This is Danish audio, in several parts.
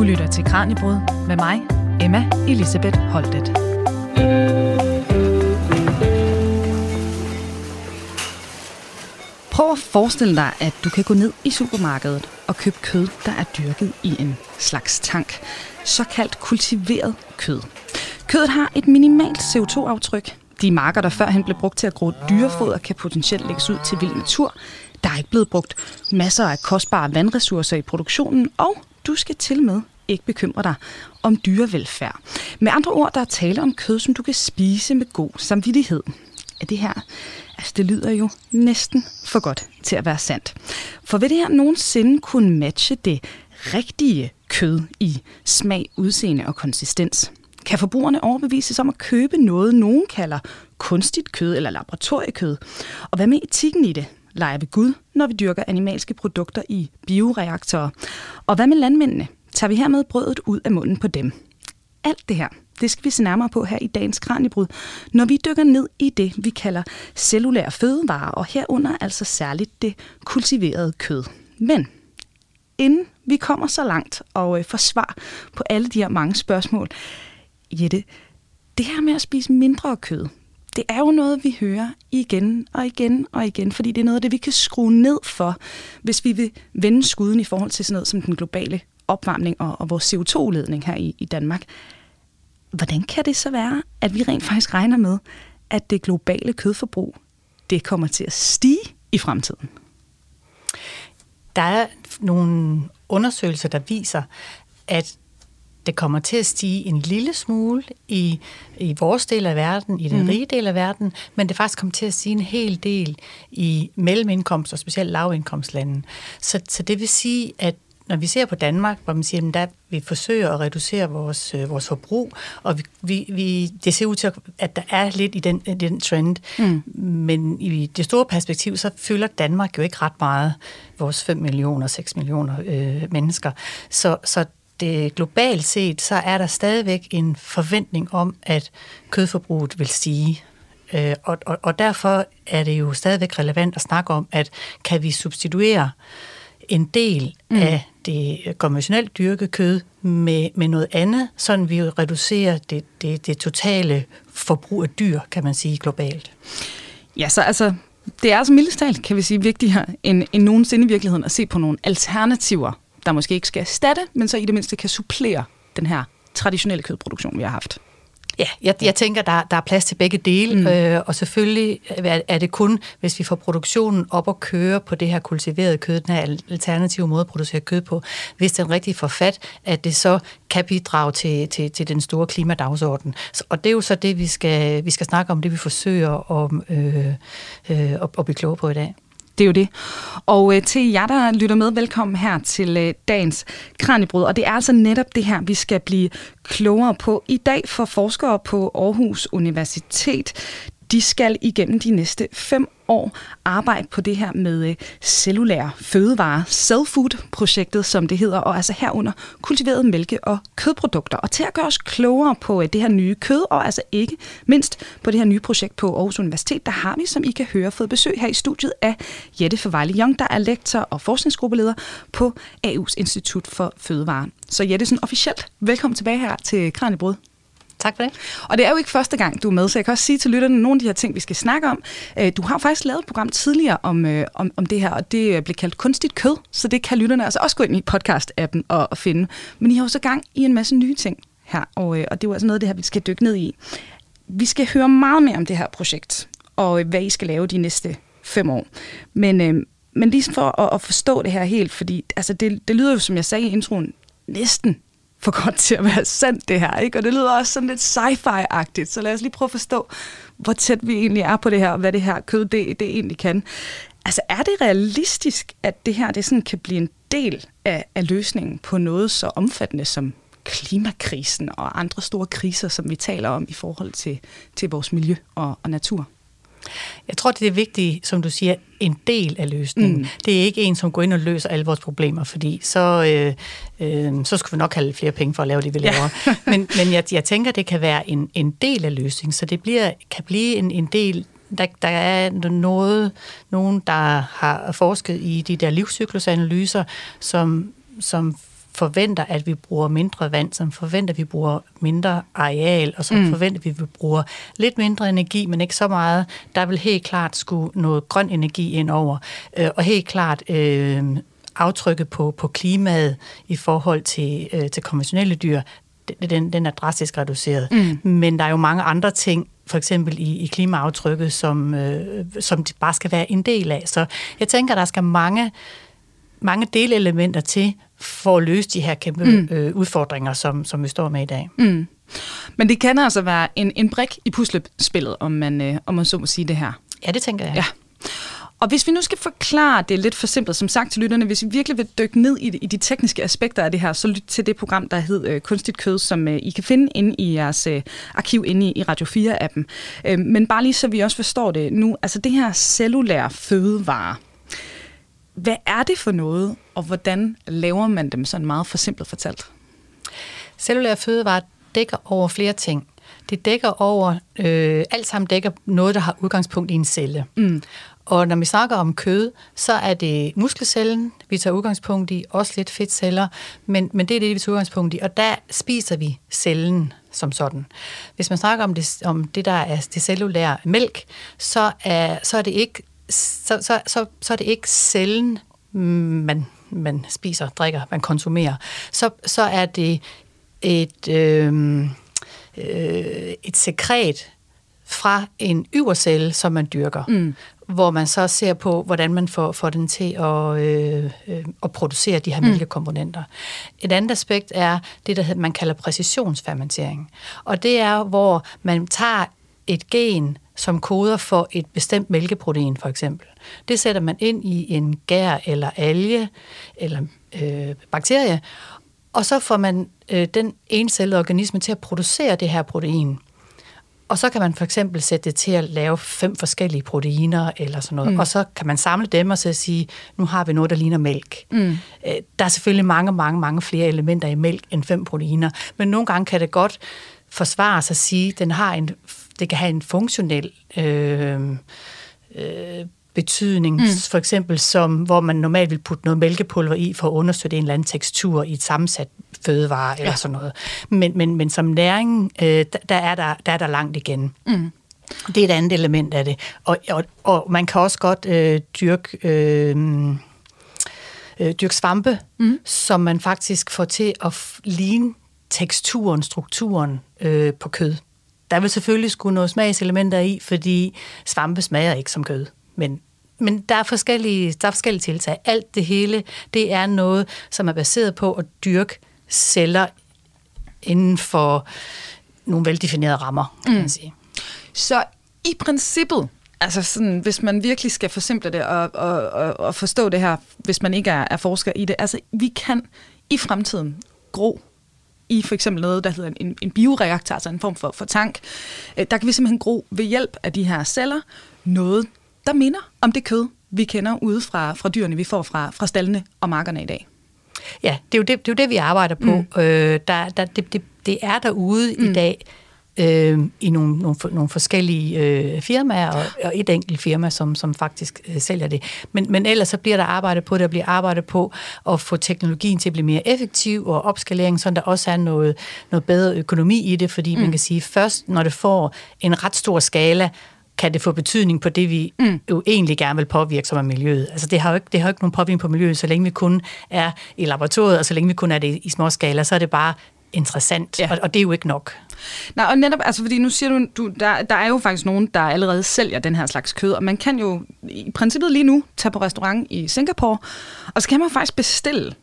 Du lytter til Kranjebrud med mig, Emma Elisabeth Holtet. Prøv at forestille dig, at du kan gå ned i supermarkedet og købe kød, der er dyrket i en slags tank. Såkaldt kultiveret kød. Kødet har et minimalt CO2-aftryk. De marker, der førhen blev brugt til at gro dyrefoder, kan potentielt lægges ud til vild natur. Der er ikke blevet brugt masser af kostbare vandressourcer i produktionen, og du skal til med ikke bekymre dig om dyrevelfærd. Med andre ord, der er tale om kød, som du kan spise med god samvittighed. Er det her Altså, det lyder jo næsten for godt til at være sandt. For vil det her nogensinde kunne matche det rigtige kød i smag, udseende og konsistens? Kan forbrugerne overbevises om at købe noget, nogen kalder kunstigt kød eller laboratoriekød? Og hvad med etikken i det? Leger vi Gud, når vi dyrker animalske produkter i bioreaktorer? Og hvad med landmændene? Tager vi hermed brødet ud af munden på dem? Alt det her, det skal vi se nærmere på her i dagens Kranjebrud, når vi dykker ned i det, vi kalder cellulære fødevarer, og herunder altså særligt det kultiverede kød. Men inden vi kommer så langt og øh, får svar på alle de her mange spørgsmål, Jette, det her med at spise mindre kød, det er jo noget, vi hører igen og igen og igen, fordi det er noget af det, vi kan skrue ned for, hvis vi vil vende skuden i forhold til sådan noget som den globale opvarmning og, og vores CO2-udledning her i, i Danmark. Hvordan kan det så være, at vi rent faktisk regner med, at det globale kødforbrug, det kommer til at stige i fremtiden? Der er nogle undersøgelser, der viser, at det kommer til at stige en lille smule i, i vores del af verden, i den mm. rige del af verden, men det faktisk kommer til at stige en hel del i mellemindkomst og specielt lavindkomstlande. Så, så det vil sige, at når vi ser på Danmark, hvor man siger, at vi forsøger at reducere vores, øh, vores forbrug, og vi, vi, vi, det ser ud til, at der er lidt i den, i den trend, mm. men i det store perspektiv, så fylder Danmark jo ikke ret meget, vores 5 millioner, 6 millioner øh, mennesker. Så, så det globalt set, så er der stadigvæk en forventning om, at kødforbruget vil stige. Øh, og, og, og derfor er det jo stadigvæk relevant at snakke om, at kan vi substituere en del mm. af det konventionelt dyrket kød med, med noget andet, så vi reducerer det, det, det totale forbrug af dyr, kan man sige, globalt. Ja, så altså, det er altså mildestalt, kan vi sige, vigtigere end, end nogensinde i virkeligheden at se på nogle alternativer der måske ikke skal erstatte, men så i det mindste kan supplere den her traditionelle kødproduktion, vi har haft. Ja, jeg, jeg tænker, der, der er plads til begge dele, mm. øh, og selvfølgelig er det kun, hvis vi får produktionen op at køre på det her kultiverede kød, den her alternative måde at producere kød på, hvis den rigtig får fat, at det så kan bidrage til, til, til den store klimadagsorden. Så, og det er jo så det, vi skal, vi skal snakke om, det vi forsøger at, øh, øh, at, at blive klogere på i dag. Det er jo det. Og øh, til jer, der lytter med, velkommen her til øh, dagens Kranjebrud. Og det er altså netop det her, vi skal blive klogere på i dag for forskere på Aarhus Universitet de skal igennem de næste fem år arbejde på det her med øh, cellulære fødevarer, Cellfood-projektet, som det hedder, og altså herunder kultiverede mælke- og kødprodukter. Og til at gøre os klogere på øh, det her nye kød, og altså ikke mindst på det her nye projekt på Aarhus Universitet, der har vi, som I kan høre, fået besøg her i studiet af Jette Forvejle Young, der er lektor og forskningsgruppeleder på AU's Institut for Fødevare. Så Jette, sådan officielt velkommen tilbage her til Kranjebrud. Tak for det. Og det er jo ikke første gang, du er med, så jeg kan også sige til lytterne nogle af de her ting, vi skal snakke om. Øh, du har faktisk lavet et program tidligere om, øh, om, om det her, og det øh, blev kaldt kunstigt kød, så det kan lytterne altså også gå ind i podcast-appen og, og finde. Men I har jo så gang i en masse nye ting her, og, og det er jo altså noget af det her, vi skal dykke ned i. Vi skal høre meget mere om det her projekt, og hvad I skal lave de næste fem år. Men, øh, men lige for at, at forstå det her helt, fordi altså det, det lyder jo, som jeg sagde i introen, næsten for godt til at være sandt, det her. Ikke? Og det lyder også sådan lidt sci-fi-agtigt, så lad os lige prøve at forstå, hvor tæt vi egentlig er på det her, og hvad det her kød det, det egentlig kan. Altså er det realistisk, at det her det sådan kan blive en del af, af løsningen på noget så omfattende som klimakrisen og andre store kriser, som vi taler om i forhold til, til vores miljø og, og natur? Jeg tror, det er vigtigt, som du siger, en del af løsningen. Mm. Det er ikke en, som går ind og løser alle vores problemer, fordi så, øh, øh, så skulle vi nok have flere penge for at lave det, vi laver. Ja. men men jeg, jeg tænker, det kan være en, en del af løsningen, så det bliver, kan blive en, en del der, der er noget, nogen, der har forsket i de der livscyklusanalyser, som, som forventer, at vi bruger mindre vand, som forventer, at vi bruger mindre areal, og som mm. forventer, at vi bruger lidt mindre energi, men ikke så meget. Der vil helt klart skulle noget grøn energi ind over, øh, og helt klart øh, aftrykket på, på klimaet i forhold til, øh, til konventionelle dyr, den, den er drastisk reduceret. Mm. Men der er jo mange andre ting, for eksempel i, i klimaaftrykket, som, øh, som de bare skal være en del af. Så jeg tænker, der skal mange, mange delelementer til for at løse de her kæmpe mm. øh, udfordringer, som, som vi står med i dag. Mm. Men det kan altså være en, en brik i puslespillet, om man, øh, om man så må sige det her. Ja, det tænker jeg. Ja. Og hvis vi nu skal forklare det lidt for simpelt, som sagt til lytterne, hvis vi virkelig vil dykke ned i, i de tekniske aspekter af det her, så lyt til det program, der hedder øh, Kunstigt Kød, som øh, I kan finde inde i jeres øh, arkiv inde i, i Radio 4-appen. Øh, men bare lige så vi også forstår det nu, altså det her cellulære fødevare, hvad er det for noget, og hvordan laver man dem sådan meget forsimplet fortalt? Cellulære fødevarer dækker over flere ting. Det dækker over, øh, alt sammen dækker noget, der har udgangspunkt i en celle. Mm. Og når vi snakker om kød, så er det muskelcellen, vi tager udgangspunkt i, også lidt fedtceller, men, men det er det, vi tager udgangspunkt i, og der spiser vi cellen som sådan. Hvis man snakker om det, om det der er det cellulære mælk, så er, så er det ikke så, så, så, så er det ikke cellen, man, man spiser, drikker, man konsumerer. Så, så er det et, øh, øh, et sekret fra en yvercelle, som man dyrker. Mm hvor man så ser på, hvordan man får, får den til at, øh, øh, at producere de her mm. mælkekomponenter. Et andet aspekt er det, der man kalder præcisionsfermentering. Og det er, hvor man tager et gen, som koder for et bestemt mælkeprotein, for eksempel. Det sætter man ind i en gær eller alge eller øh, bakterie, og så får man øh, den encellede organisme til at producere det her protein. Og så kan man for eksempel sætte det til at lave fem forskellige proteiner eller sådan noget. Mm. Og så kan man samle dem og så sige, nu har vi noget, der ligner mælk. Mm. Øh, der er selvfølgelig mange, mange, mange flere elementer i mælk end fem proteiner. Men nogle gange kan det godt forsvare sig at sige, at den har en, det kan have en funktionel øh, øh, betydning, mm. for eksempel som, hvor man normalt vil putte noget mælkepulver i for at understøtte en eller anden tekstur i et sammensat fødevare eller ja. sådan noget. Men, men, men som næring, øh, der, er der, der er der langt igen. Mm. Det er et andet element af det. Og, og, og man kan også godt øh, dyrke... Øh, øh, dyrke svampe, mm. som man faktisk får til at ligne teksturen, strukturen øh, på kød. Der vil selvfølgelig skulle noget smagselementer i, fordi svampe smager ikke som kød. Men, men der, er forskellige, der er forskellige tiltag. Alt det hele, det er noget, som er baseret på at dyrke celler inden for nogle veldefinerede rammer, kan mm. man sige. Så i princippet, altså sådan, hvis man virkelig skal forsimple det og, og, og, og forstå det her, hvis man ikke er, er forsker i det, altså vi kan i fremtiden gro i for eksempel noget, der hedder en, en bioreaktor, altså en form for, for tank. Øh, der kan vi simpelthen gro ved hjælp af de her celler noget, der minder om det kød, vi kender ude fra, fra dyrene, vi får fra, fra stallene og markerne i dag. Ja, det er jo det, det, er jo det vi arbejder på. Mm. Øh, der, der, det, det, det er derude mm. i dag øh, i nogle, nogle, nogle forskellige øh, firmaer, og, og et enkelt firma, som, som faktisk øh, sælger det. Men, men ellers så bliver der arbejdet på, der bliver arbejdet på at få teknologien til at blive mere effektiv, og opskalering, så der også er noget, noget bedre økonomi i det, fordi mm. man kan sige, først når det får en ret stor skala, kan det få betydning på det, vi mm. jo egentlig gerne vil påvirke, som er miljøet. Altså det har jo ikke, det har jo ikke nogen påvirkning på miljøet, så længe vi kun er i laboratoriet, og så længe vi kun er det i små skala, så er det bare interessant, ja. og, og det er jo ikke nok. Nej, og netop, altså fordi nu siger du, du der, der er jo faktisk nogen, der allerede sælger den her slags kød, og man kan jo i princippet lige nu tage på restaurant i Singapore, og så kan man faktisk bestille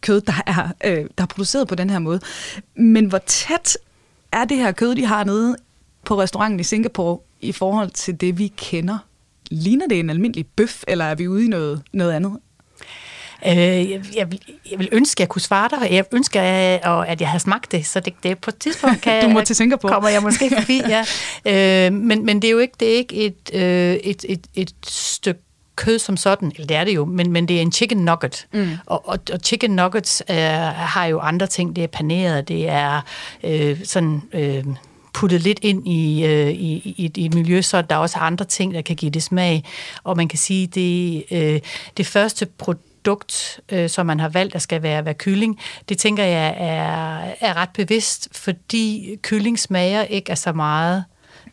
kød, der er, øh, der er produceret på den her måde. Men hvor tæt er det her kød, de har nede på restauranten i Singapore, i forhold til det, vi kender? Ligner det en almindelig bøf, eller er vi ude i noget, noget andet? Øh, jeg, jeg, vil, jeg vil ønske, at jeg kunne svare dig. Jeg ønsker, at jeg havde smagt det, så det, det på et tidspunkt kan, du må til Singapore. kommer jeg måske forbi. Ja. Øh, men, men det er jo ikke, det er ikke et, øh, et, et, et stykke kød som sådan, eller det er det jo, men, men det er en chicken nugget. Mm. Og, og, og chicken nuggets øh, har jo andre ting. Det er paneret, det er øh, sådan... Øh, puttet lidt ind i, øh, i, i, i et miljø, så der er også andre ting, der kan give det smag. Og man kan sige, det, øh, det første produkt, produkt, øh, som man har valgt, der skal være, være kylling, det tænker jeg er, er ret bevidst, fordi kylling smager ikke af så meget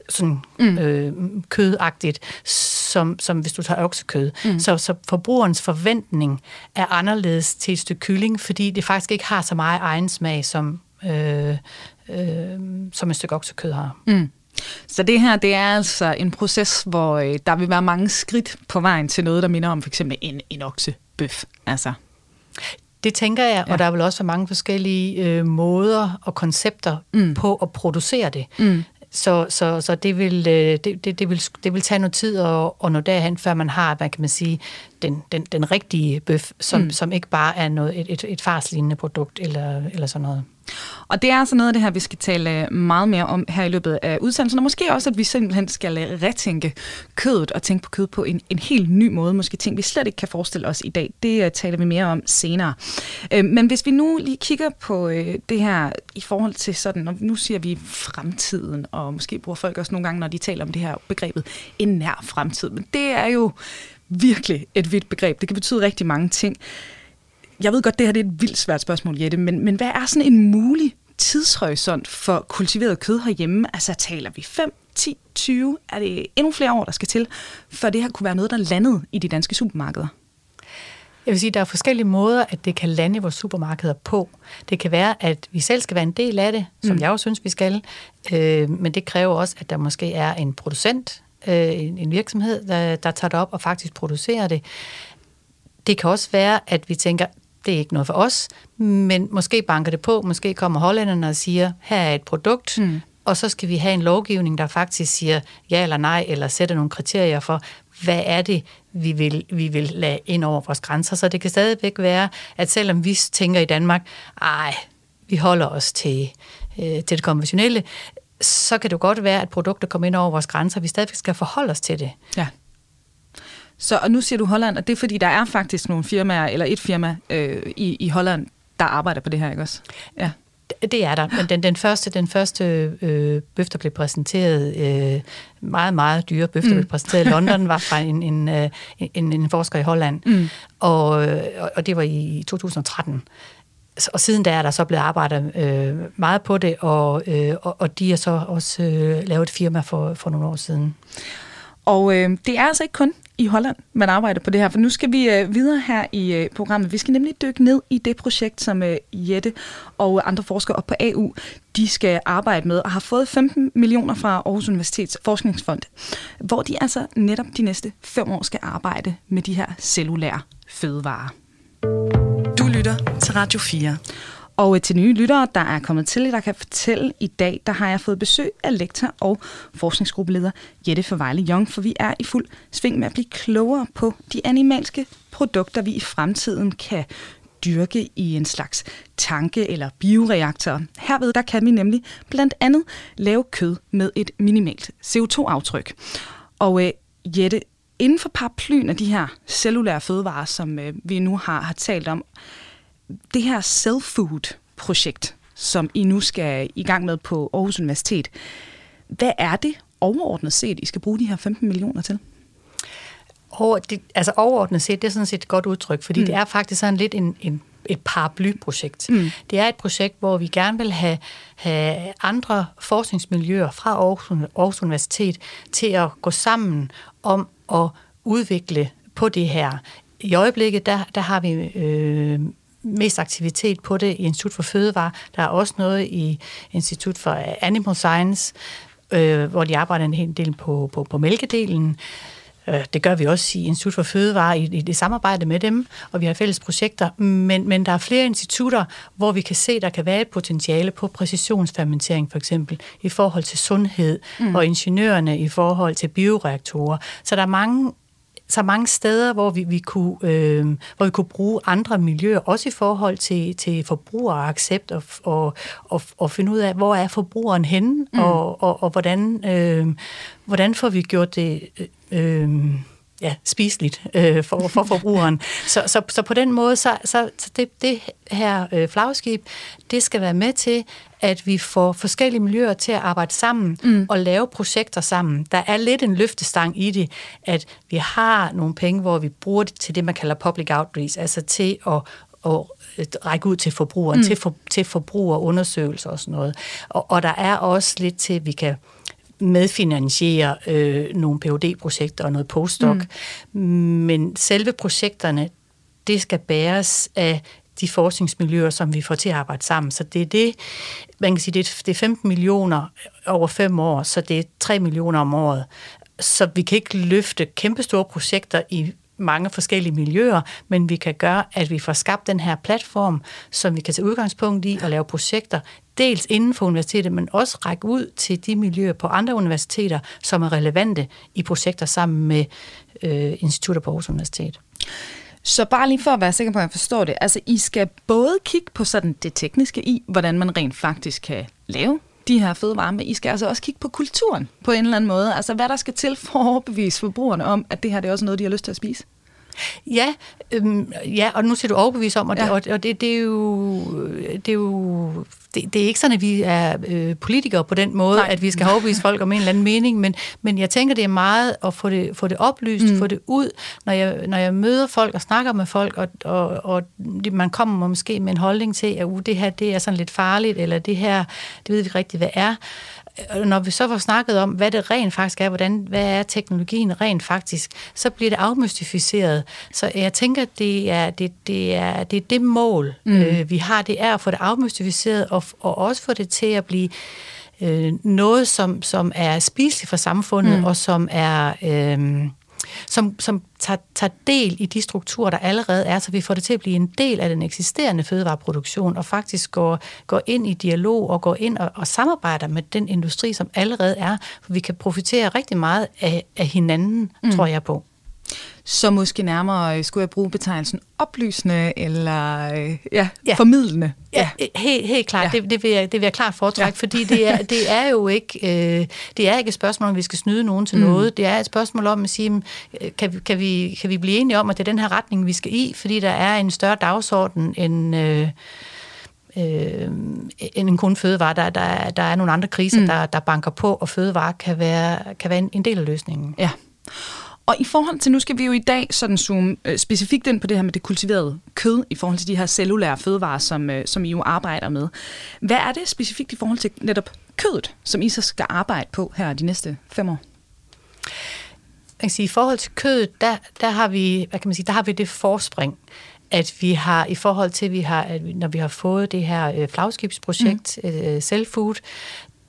sådan mm. øh, kødagtigt, som, som hvis du tager oksekød. Mm. Så, så forbrugerens forventning er anderledes til et stykke kylling, fordi det faktisk ikke har så meget egen smag, som, øh, øh, som et stykke oksekød har. Mm. Så det her, det er altså en proces, hvor øh, der vil være mange skridt på vejen til noget, der minder om for eksempel en, en oksebøf. Altså. Det tænker jeg, ja. og der vil også være mange forskellige øh, måder og koncepter mm. på at producere det. Mm. Så, så, så det, vil, øh, det, det, det, vil, det vil tage noget tid at, at nå derhen, før man har, hvad kan man sige, den, den, den rigtige bøf, som, mm. som ikke bare er noget, et, et, et farslignende produkt eller, eller sådan noget. Og det er altså noget af det her, vi skal tale øh, meget mere om her i løbet af udsendelsen, og måske også, at vi simpelthen skal øh, retænke kødet og tænke på kød på en, en helt ny måde. Måske ting, vi slet ikke kan forestille os i dag. Det uh, taler vi mere om senere. Uh, men hvis vi nu lige kigger på uh, det her i forhold til sådan, og nu siger vi fremtiden, og måske bruger folk også nogle gange, når de taler om det her begrebet, en nær fremtid. Men det er jo virkelig et vidt begreb. Det kan betyde rigtig mange ting. Jeg ved godt, det her det er et vildt svært spørgsmål, Jette, men, men hvad er sådan en mulig tidshorisont for kultiveret kød herhjemme? Altså taler vi 5, 10, 20? Er det endnu flere år, der skal til, for det her kunne være noget, der landede i de danske supermarkeder? Jeg vil sige, at der er forskellige måder, at det kan lande i vores supermarkeder på. Det kan være, at vi selv skal være en del af det, som mm. jeg også synes, vi skal. Øh, men det kræver også, at der måske er en producent, øh, en virksomhed, der, der tager det op og faktisk producerer det. Det kan også være, at vi tænker, det er ikke noget for os, men måske banker det på, måske kommer hollænderne og siger, her er et produkt, mm. og så skal vi have en lovgivning, der faktisk siger ja eller nej, eller sætter nogle kriterier for, hvad er det, vi vil, vi vil lade ind over vores grænser. Så det kan stadigvæk være, at selvom vi tænker i Danmark, ej, vi holder os til, øh, til det konventionelle, så kan det godt være, at produkter kommer ind over vores grænser, vi stadigvæk skal forholde os til det. Ja. Så og nu siger du Holland, og det er fordi, der er faktisk nogle firmaer, eller et firma øh, i, i Holland, der arbejder på det her, ikke også? Ja. Det er der, men den, den første, den første øh, bøf, der blev præsenteret, øh, meget, meget dyre bøf, der mm. blev præsenteret i London, var fra en, en, øh, en, en forsker i Holland, mm. og, og det var i 2013 og siden da er der så blevet arbejdet øh, meget på det, og, øh, og, og de har så også øh, lavet et firma for, for nogle år siden. Og øh, det er altså ikke kun i Holland, man arbejder på det her, for nu skal vi øh, videre her i øh, programmet. Vi skal nemlig dykke ned i det projekt, som øh, Jette og andre forskere op på AU, de skal arbejde med, og har fået 15 millioner fra Aarhus Universitets Forskningsfond, hvor de altså netop de næste fem år skal arbejde med de her cellulære fødevarer. Du lytter til Radio 4. Og øh, til nye lyttere, der er kommet til, der kan fortælle i dag, der har jeg fået besøg af lektor og forskningsgruppeleder Jette Forvejle Young, for vi er i fuld sving med at blive klogere på de animalske produkter, vi i fremtiden kan dyrke i en slags tanke- eller bioreaktor. Herved der kan vi nemlig blandt andet lave kød med et minimalt CO2-aftryk. Og øh, Jette, inden for paraplyen af de her cellulære fødevarer, som øh, vi nu har, har talt om, det her self-food-projekt, som I nu skal i gang med på Aarhus Universitet, hvad er det overordnet set, I skal bruge de her 15 millioner til? Over, det, altså overordnet set, det er sådan set et godt udtryk, fordi mm. det er faktisk sådan lidt en, en et paraplyprojekt. Mm. Det er et projekt, hvor vi gerne vil have, have andre forskningsmiljøer fra Aarhus, Aarhus Universitet til at gå sammen om at udvikle på det her. I øjeblikket, der, der har vi øh, mest aktivitet på det i Institut for Fødevare. Der er også noget i Institut for Animal Science, øh, hvor de arbejder en hel del på, på, på mælkedelen. Øh, det gør vi også i Institut for Fødevare i, i det samarbejde med dem, og vi har fælles projekter. Men, men der er flere institutter, hvor vi kan se, der kan være et potentiale på præcisionsfermentering for eksempel, i forhold til sundhed, mm. og ingeniørerne i forhold til bioreaktorer. Så der er mange så mange steder, hvor vi, vi kunne, øh, hvor vi kunne bruge andre miljøer, også i forhold til, til forbrugeraccept og, og, og, og finde ud af, hvor er forbrugeren henne, mm. og, og, og hvordan, øh, hvordan får vi gjort det... Øh, ja, spiseligt øh, for, for forbrugeren. så, så, så på den måde, så, så, så det, det her øh, flagskib, det skal være med til, at vi får forskellige miljøer til at arbejde sammen mm. og lave projekter sammen. Der er lidt en løftestang i det, at vi har nogle penge, hvor vi bruger det til det, man kalder public outreach, altså til at, at række ud til forbrugeren, mm. til, for, til forbrugerundersøgelser og sådan noget. Og, og der er også lidt til, at vi kan medfinansiere øh, nogle phd projekter og noget postdoc. Mm. Men selve projekterne, det skal bæres af de forskningsmiljøer, som vi får til at arbejde sammen. Så det er det, man kan sige, det er, det er 15 millioner over fem år, så det er 3 millioner om året. Så vi kan ikke løfte kæmpestore projekter i mange forskellige miljøer, men vi kan gøre, at vi får skabt den her platform, som vi kan tage udgangspunkt i og lave projekter, dels inden for universitetet, men også række ud til de miljøer på andre universiteter, som er relevante i projekter sammen med øh, institutter på Aarhus Universitet. Så bare lige for at være sikker på, at jeg forstår det. Altså, I skal både kigge på sådan det tekniske i, hvordan man rent faktisk kan lave de her fødevarer, men I skal altså også kigge på kulturen på en eller anden måde. Altså, hvad der skal til for at overbevise forbrugerne om, at det her det er også noget, de har lyst til at spise. Ja, øhm, ja, og nu siger du overbevise om, og, ja. det, og, og det, det, er jo, det er jo det, det er ikke sådan, at vi er øh, politikere på den måde, Nej. at vi skal overbevise folk om en eller anden mening, men, men jeg tænker, det er meget at få det, få det oplyst, mm. få det ud, når jeg, når jeg møder folk og snakker med folk, og, og, og man kommer måske med en holdning til, at uh, det her det er sådan lidt farligt, eller det her, det ved vi rigtig, hvad er når vi så får snakket om, hvad det rent faktisk er, hvordan, hvad er teknologien rent faktisk, så bliver det afmystificeret. Så jeg tænker, at det er det, det, er, det, er det mål, mm. øh, vi har, det er at få det afmystificeret, og, og også få det til at blive øh, noget, som, som er spiseligt for samfundet, mm. og som er... Øh, som, som tager, tager del i de strukturer, der allerede er, så vi får det til at blive en del af den eksisterende fødevareproduktion, og faktisk går, går ind i dialog og går ind og, og samarbejder med den industri, som allerede er, for vi kan profitere rigtig meget af, af hinanden, mm. tror jeg på. Så måske nærmere øh, skulle jeg bruge betegnelsen oplysende eller øh, ja, ja. formidlende. Ja, ja. Helt, helt klart. Ja. Det, det, vil jeg, det vil jeg klart foretrække, ja. fordi det er, det er jo ikke, øh, det er ikke et spørgsmål, om vi skal snyde nogen til mm. noget. Det er et spørgsmål om at sige, kan, kan, vi, kan vi blive enige om, at det er den her retning, vi skal i, fordi der er en større dagsorden end... Øh, øh, end kun fødevare. Der, der, der er nogle andre kriser, mm. der, der banker på, og fødevare kan være, kan være en, en del af løsningen. Ja. Og i forhold til, nu skal vi jo i dag sådan zoome øh, specifikt ind på det her med det kultiverede kød, i forhold til de her cellulære fødevarer, som, øh, som I jo arbejder med. Hvad er det specifikt i forhold til netop kødet, som I så skal arbejde på her de næste fem år? Jeg kan sige, I forhold til kødet, der, der, har vi, hvad kan man sige, der har vi det forspring, at vi har i forhold til, vi har, at når vi har fået det her øh, flagskibsprojekt, mm. øh, Self-Food,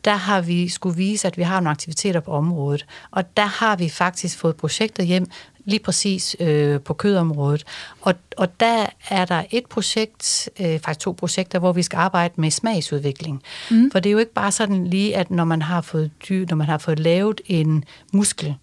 der har vi skulle vise, at vi har nogle aktiviteter på området. Og der har vi faktisk fået projekter hjem, lige præcis øh, på kødområdet. Og, og der er der et projekt, øh, faktisk to projekter, hvor vi skal arbejde med smagsudvikling. Mm. For det er jo ikke bare sådan lige, at når man har fået dyr, når man har fået lavet en muskel,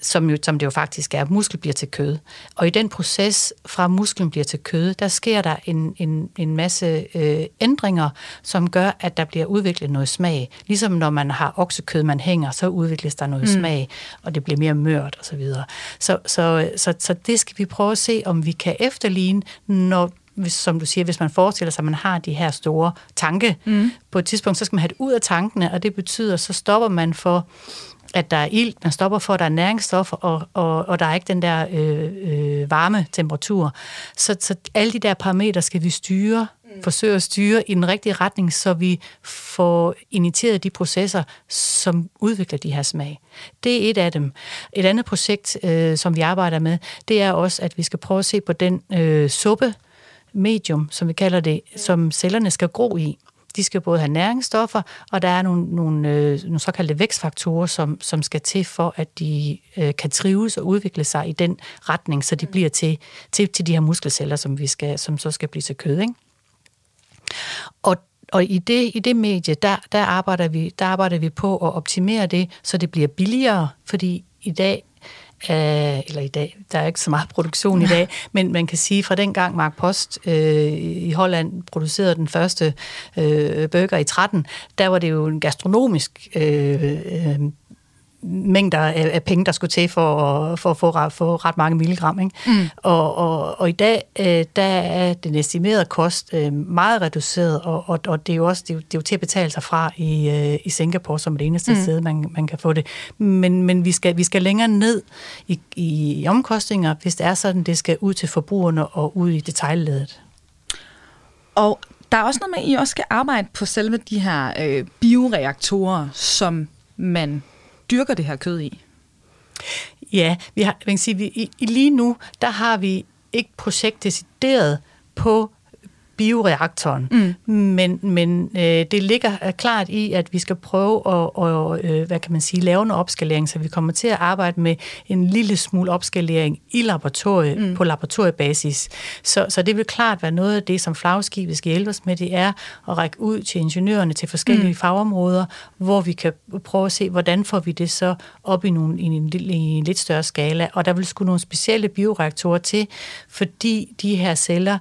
som, jo, som det jo faktisk er, muskel bliver til kød. Og i den proces, fra musklen bliver til kød, der sker der en, en, en masse øh, ændringer, som gør, at der bliver udviklet noget smag. Ligesom når man har oksekød, man hænger, så udvikles der noget mm. smag, og det bliver mere mørt osv. Så, videre. så, så, så, så det skal vi prøve at se, om vi kan efterligne, når hvis, som du siger, hvis man forestiller sig, at man har de her store tanke, mm. på et tidspunkt, så skal man have det ud af tankene, og det betyder, så stopper man for at der er ilt, man stopper for, at der er næringsstoffer, og, og, og der er ikke den der øh, øh, varme temperatur. Så, så alle de der parametre skal vi styre, mm. forsøge at styre i den rigtige retning, så vi får initieret de processer, som udvikler de her smag. Det er et af dem. Et andet projekt, øh, som vi arbejder med, det er også, at vi skal prøve at se på den øh, suppe, medium, som vi kalder det, som cellerne skal gro i. De skal både have næringsstoffer, og der er nogle, nogle, øh, nogle såkaldte vækstfaktorer, som, som skal til for, at de øh, kan trives og udvikle sig i den retning, så de mm. bliver til, til, til de her muskelceller, som, vi skal, som så skal blive til kød. Ikke? Og og i det, i det medie, der, der, arbejder vi, der arbejder vi på at optimere det, så det bliver billigere, fordi i dag øh, eller i dag, der er ikke så meget produktion i dag, men man kan sige, fra den gang Mark Post øh, i Holland producerede den første øh, burger i 13, der var det jo en gastronomisk øh, øh, mængder af, af penge, der skulle til for, for at få, få ret mange milligram. Ikke? Mm. Og, og, og i dag øh, der er den estimerede kost øh, meget reduceret, og, og, og det, er jo også, det, er jo, det er jo til at betale sig fra i, øh, i Singapore som det eneste mm. sted, man, man kan få det. Men, men vi, skal, vi skal længere ned i, i omkostninger, hvis det er sådan, det skal ud til forbrugerne og ud i detaljledet. Og der er også noget med, at I også skal arbejde på selve de her øh, bioreaktorer, som man dyrker det her kød i? Ja, vi har, man kan sige, vi, i, lige nu, der har vi ikke projekt decideret på bioreaktoren. Mm. Men, men øh, det ligger klart i, at vi skal prøve at, og, øh, hvad kan man sige, lave en opskalering, så vi kommer til at arbejde med en lille smule opskalering i laboratoriet, mm. på laboratoriebasis. Så, så det vil klart være noget af det, som flagskibet skal hjælpe os med, det er at række ud til ingeniørerne til forskellige mm. fagområder, hvor vi kan prøve at se, hvordan får vi det så op i, nogle, i, en, i en lidt større skala. Og der vil skulle nogle specielle bioreaktorer til, fordi de her celler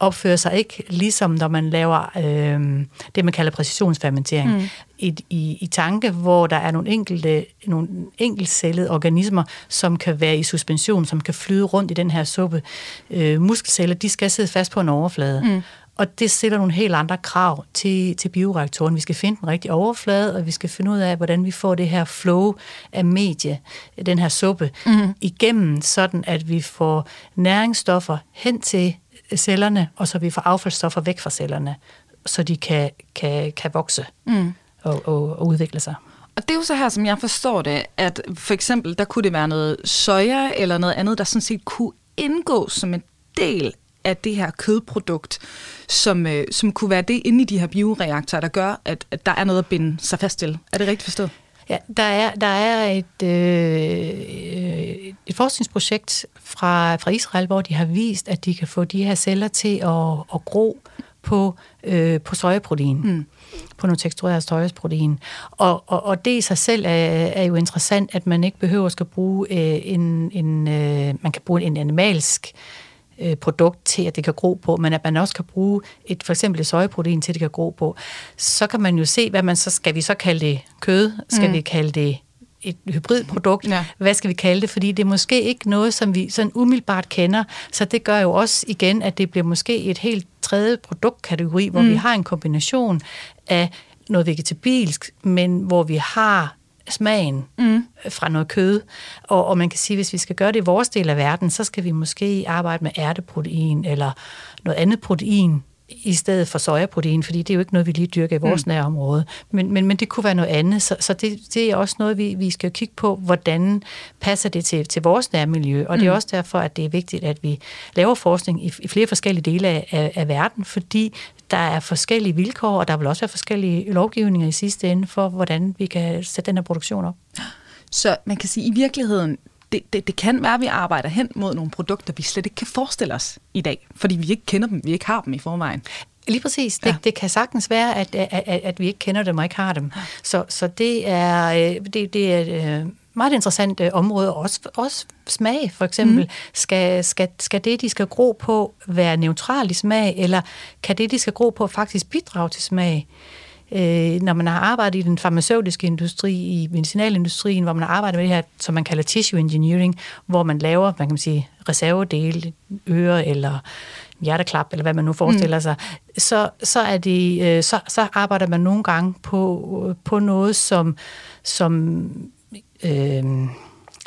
opfører sig ikke ligesom når man laver øh, det, man kalder præcisionsfermentering mm. i, i, i tanke, hvor der er nogle enkelte nogle enkeltcellede organismer, som kan være i suspension, som kan flyde rundt i den her suppe. Øh, muskelceller, de skal sidde fast på en overflade. Mm. Og det stiller nogle helt andre krav til, til bioreaktoren. Vi skal finde den rigtige overflade, og vi skal finde ud af, hvordan vi får det her flow af medie, den her suppe, mm. igennem, sådan at vi får næringsstoffer hen til cellerne, og så vi får affaldsstoffer væk fra cellerne, så de kan, kan, kan vokse mm. og, og, og udvikle sig. Og det er jo så her, som jeg forstår det, at for eksempel, der kunne det være noget soja eller noget andet, der sådan set kunne indgå som en del af det her kødprodukt, som, øh, som kunne være det inde i de her bioreaktorer, der gør, at, at der er noget at binde sig fast til. Er det rigtigt forstået? Ja, der er, der er et, øh, et forskningsprojekt fra, fra Israel, hvor de har vist, at de kan få de her celler til at, at gro på, øh, på sojaprotein. Mm på noget tekstureret sojaprotein. Og, og, og det i sig selv er, er jo interessant, at man ikke behøver at bruge øh, en, en øh, man kan bruge en animalsk øh, produkt til, at det kan gro på, men at man også kan bruge et, for eksempel et sojaprotein til, at det kan gro på. Så kan man jo se, hvad man så, skal vi så kalde det kød? Skal mm. vi kalde det et hybridprodukt. Ja. Hvad skal vi kalde det? Fordi det er måske ikke noget, som vi sådan umiddelbart kender. Så det gør jo også igen, at det bliver måske et helt tredje produktkategori, hvor mm. vi har en kombination af noget vegetabilsk, men hvor vi har smagen mm. fra noget kød. Og, og man kan sige, hvis vi skal gøre det i vores del af verden, så skal vi måske arbejde med ærteprotein eller noget andet protein, i stedet for sojaprotein, fordi det er jo ikke noget, vi lige dyrker i vores mm. nærområde. Men, men, men det kunne være noget andet, så, så det, det er også noget, vi, vi skal kigge på, hvordan passer det til, til vores nærmiljø. Og mm. det er mm. også derfor, at det er vigtigt, at vi laver forskning i, i flere forskellige dele af, af, af verden, fordi der er forskellige vilkår, og der vil også være forskellige lovgivninger i sidste ende for, hvordan vi kan sætte den her produktion op. Så man kan sige, at i virkeligheden, det, det, det kan være, at vi arbejder hen mod nogle produkter, vi slet ikke kan forestille os i dag, fordi vi ikke kender dem, vi ikke har dem i forvejen. Lige præcis. Det, ja. det kan sagtens være, at, at, at vi ikke kender dem og ikke har dem. Så, så det er, øh, det, det er øh, meget interessant øh, område. Også, også smag, for eksempel. Mm. Skal, skal, skal det, de skal gro på, være neutral i smag, eller kan det, de skal gro på, faktisk bidrage til smag? øh, når man har arbejdet i den farmaceutiske industri, i medicinalindustrien, hvor man har arbejdet med det her, som man kalder tissue engineering, hvor man laver, man kan sige, reservedele, øre eller hjerteklap, eller hvad man nu forestiller mm. sig, så, så, er det, øh, så, så arbejder man nogle gange på, på noget, som, som, øh,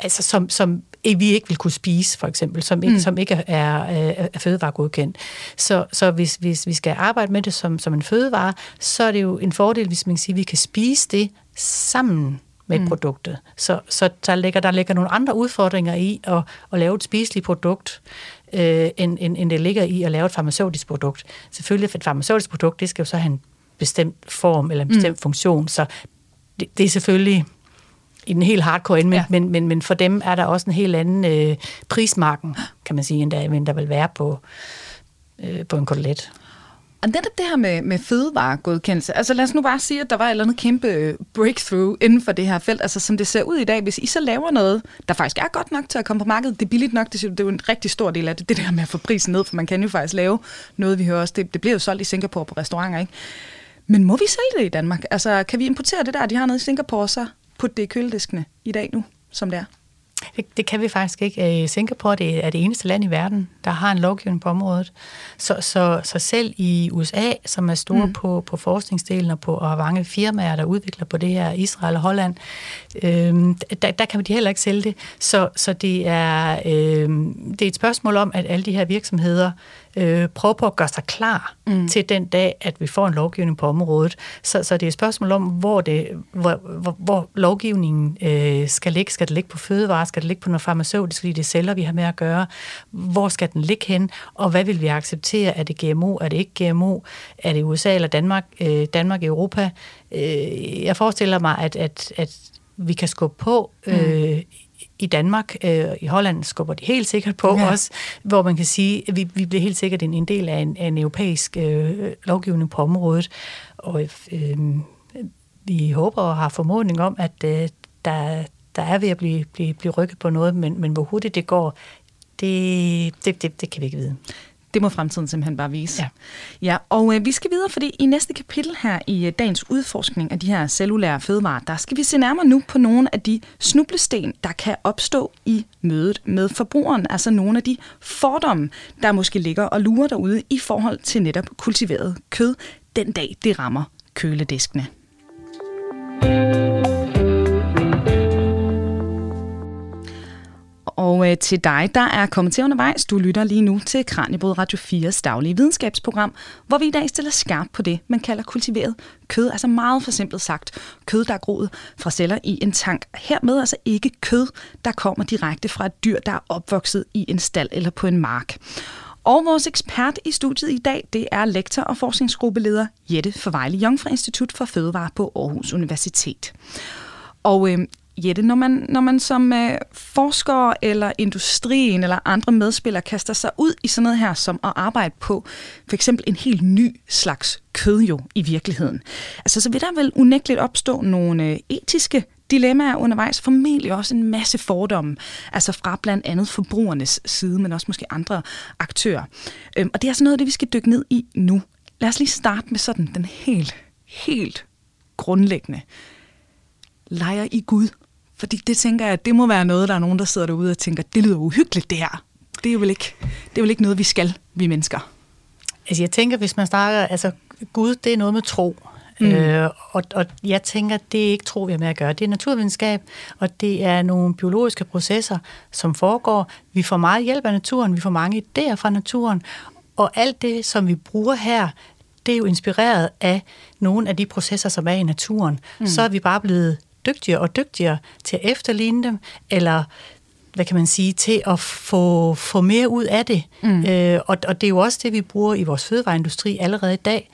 altså som, som vi ikke vil kunne spise, for eksempel, som ikke, mm. som ikke er, er, er fødevaregodkendt. Så, så hvis, hvis vi skal arbejde med det som, som en fødevare, så er det jo en fordel, hvis man kan sige, at vi kan spise det sammen med mm. produktet. Så, så der, ligger, der ligger nogle andre udfordringer i at, at lave et spiseligt produkt, øh, end, end, end det ligger i at lave et farmaceutisk produkt. Selvfølgelig, et farmaceutisk produkt, det skal jo så have en bestemt form eller en bestemt mm. funktion, så det, det er selvfølgelig i den helt hardcore ende, ja. men, men, men for dem er der også en helt anden øh, prismarken, kan man sige, end der, end der vil være på, øh, på en kotelet. Og netop det her med, med fødevaregodkendelse, altså lad os nu bare sige, at der var et eller andet kæmpe øh, breakthrough inden for det her felt, altså som det ser ud i dag, hvis I så laver noget, der faktisk er godt nok til at komme på markedet, det er billigt nok, det er jo en rigtig stor del af det, det der med at få prisen ned, for man kan jo faktisk lave noget, vi hører også, det, det bliver jo solgt i Singapore på restauranter, ikke? Men må vi sælge det i Danmark? Altså, kan vi importere det der, de har nede i Singapore, så putte det i kølediskene i dag nu, som det er? Det, det kan vi faktisk ikke. Øh, Singapore det er det eneste land i verden, der har en lovgivning på området. Så, så, så selv i USA, som er store mm. på, på forskningsdelen og, på, og mange firmaer, der udvikler på det her, Israel og Holland, øh, der, der kan de heller ikke sælge det. Så, så det, er, øh, det er et spørgsmål om, at alle de her virksomheder øh, prøve på at gøre sig klar mm. til den dag, at vi får en lovgivning på området. Så, så det er et spørgsmål om, hvor, det, hvor, hvor, hvor lovgivningen øh, skal ligge. Skal det ligge på fødevarer? Skal det ligge på noget farmaceutisk, fordi det er celler, vi har med at gøre? Hvor skal den ligge hen? Og hvad vil vi acceptere? Er det GMO? Er det ikke GMO? Er det USA eller Danmark? Øh, Danmark, Europa? Øh, jeg forestiller mig, at, at, at vi kan skubbe på øh, mm i Danmark, øh, i Holland skubber de helt sikkert på ja. os, hvor man kan sige, at vi, vi bliver helt sikkert en, en del af en, af en europæisk øh, lovgivning på området. Og øh, vi håber og har formodning om, at øh, der, der er ved at blive, blive, blive rykket på noget, men, men hvor hurtigt det går, det, det, det, det kan vi ikke vide. Det må fremtiden simpelthen bare vise. Ja, ja og øh, vi skal videre, fordi i næste kapitel her i øh, dagens udforskning af de her cellulære fødevarer, der skal vi se nærmere nu på nogle af de snublesten, der kan opstå i mødet med forbrugeren. Altså nogle af de fordomme, der måske ligger og lurer derude i forhold til netop kultiveret kød, den dag det rammer kølediskene. Og øh, til dig, der er kommet til undervejs, du lytter lige nu til Kranjebrød Radio 4's daglige videnskabsprogram, hvor vi i dag stiller skarpt på det, man kalder kultiveret kød. Altså meget for simpelt sagt, kød, der er groet fra celler i en tank. Hermed altså ikke kød, der kommer direkte fra et dyr, der er opvokset i en stald eller på en mark. Og vores ekspert i studiet i dag, det er lektor og forskningsgruppeleder Jette Forvejle Jong fra Institut for Fødevare på Aarhus Universitet. Og øh, Jette, når man, når man som øh, forsker eller industrien eller andre medspillere kaster sig ud i sådan noget her, som at arbejde på for eksempel en helt ny slags kød jo i virkeligheden, altså så vil der vel unægteligt opstå nogle øh, etiske dilemmaer undervejs, formentlig også en masse fordomme, altså fra blandt andet forbrugernes side, men også måske andre aktører. Øhm, og det er sådan noget af det, vi skal dykke ned i nu. Lad os lige starte med sådan den helt, helt grundlæggende. Leger i Gud fordi det tænker jeg, det må være noget, der er nogen, der sidder derude og tænker, det lyder uhyggeligt det her. Det er jo vel ikke, det er vel ikke noget, vi skal, vi mennesker. Altså jeg tænker, hvis man snakker, altså Gud, det er noget med tro. Mm. Øh, og, og jeg tænker, det er ikke tro, vi har med at gøre. Det er naturvidenskab, og det er nogle biologiske processer, som foregår. Vi får meget hjælp af naturen, vi får mange idéer fra naturen, og alt det, som vi bruger her, det er jo inspireret af nogle af de processer, som er i naturen. Mm. Så er vi bare blevet dygtigere og dygtigere til at efterligne dem, eller hvad kan man sige, til at få, få mere ud af det. Mm. Øh, og, og det er jo også det, vi bruger i vores fødevareindustri allerede i dag.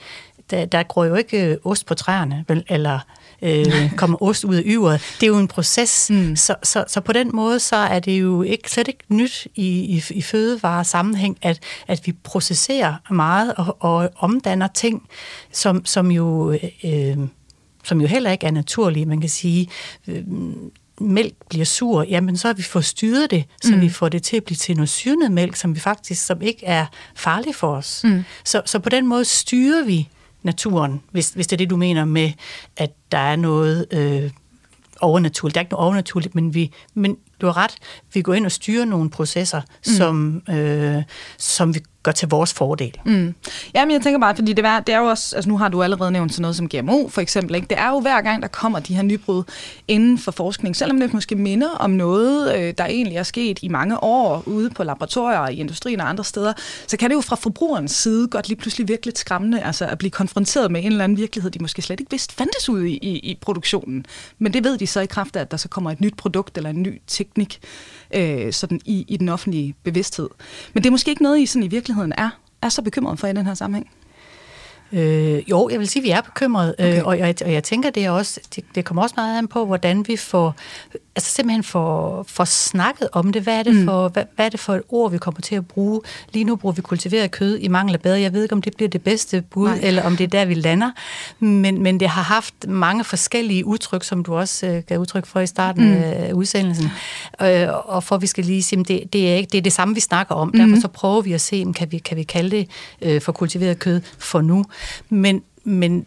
Der, der gror jo ikke øh, ost på træerne, vel, eller øh, kommer ost ud af yveret. Det er jo en proces. Mm. Så, så, så på den måde, så er det jo ikke, slet ikke nyt i, i, i fødevaresammenhæng, at, at vi processerer meget og, og omdanner ting, som, som jo... Øh, som jo heller ikke er naturlige. Man kan sige, øh, mælk bliver sur, jamen så har vi fået styret det, så mm. vi får det til at blive til noget syrnet mælk, som vi faktisk som ikke er farlig for os. Mm. Så, så på den måde styrer vi naturen, hvis, hvis det er det, du mener med, at der er noget øh, overnaturligt. Der er ikke noget overnaturligt, men, vi, men du har ret, vi går ind og styrer nogle processer, mm. som, øh, som vi gør til vores fordel. Mm. Jamen, jeg tænker bare, fordi det er, det er jo også, altså nu har du allerede nævnt sådan noget som GMO, for eksempel, ikke? det er jo hver gang, der kommer de her nybrud inden for forskning, selvom det måske minder om noget, øh, der egentlig er sket i mange år ude på laboratorier, i industrien og andre steder, så kan det jo fra forbrugerens side godt lige pludselig virkelig lidt skræmmende, altså at blive konfronteret med en eller anden virkelighed, de måske slet ikke vidste fandtes ude i, i, i produktionen. Men det ved de så i kraft af, at der så kommer et nyt produkt eller en ny teknik øh, sådan i, i den offentlige bevidsthed. Men det er måske ikke noget, I sådan i virkeligheden er, er så bekymret for i den her sammenhæng. Øh, jo, jeg vil sige, at vi er bekymrede, øh, okay. øh, og, jeg, og jeg tænker, det, er også, det, det kommer også meget an på, hvordan vi får, altså simpelthen får, får snakket om det. Hvad er det, mm. for, hvad, hvad er det for et ord, vi kommer til at bruge? Lige nu bruger vi kultiveret kød i mangel af bedre. Jeg ved ikke, om det bliver det bedste bud, Nej. eller om det er der, vi lander. Men, men det har haft mange forskellige udtryk, som du også øh, gav udtryk for i starten mm. af udsendelsen. Øh, og for vi skal lige sige, det, det, er ikke, det er det samme, vi snakker om. Mm. Derfor så prøver vi at se, kan vi, kan vi kalde det øh, for kultiveret kød for nu. Men, men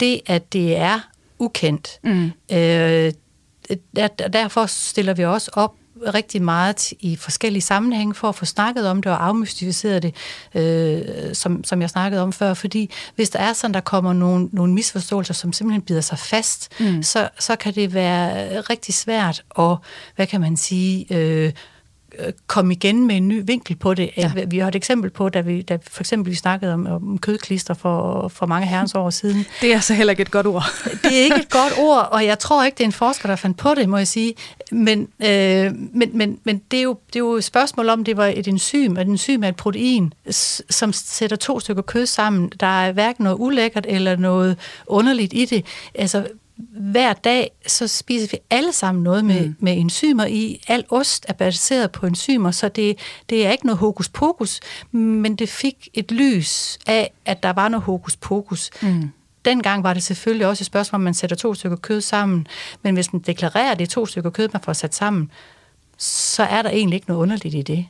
det, at det er ukendt, mm. øh, der, derfor stiller vi også op rigtig meget i forskellige sammenhænge for at få snakket om det og afmystificeret det, øh, som, som jeg snakkede om før. Fordi hvis der er sådan, der kommer nogle, nogle misforståelser, som simpelthen bider sig fast, mm. så, så kan det være rigtig svært at, hvad kan man sige, øh, komme igen med en ny vinkel på det. Ja. Vi har et eksempel på, da vi da for eksempel vi snakkede om, om kødklister for, for mange herrens år siden. Det er altså heller ikke et godt ord. det er ikke et godt ord, og jeg tror ikke, det er en forsker, der fandt på det, må jeg sige. Men, øh, men, men, men det, er jo, det er jo et spørgsmål om, det var et enzym, et enzym er et protein, som sætter to stykker kød sammen. Der er hverken noget ulækkert eller noget underligt i det. Altså, hver dag, så spiser vi alle sammen noget med, mm. med enzymer i. Al ost er baseret på enzymer, så det, det er ikke noget hokus pokus, men det fik et lys af, at der var noget hokus pokus. Mm. Dengang var det selvfølgelig også et spørgsmål, om man sætter to stykker kød sammen, men hvis man deklarerer, at det er to stykker kød, man får sat sammen, så er der egentlig ikke noget underligt i det.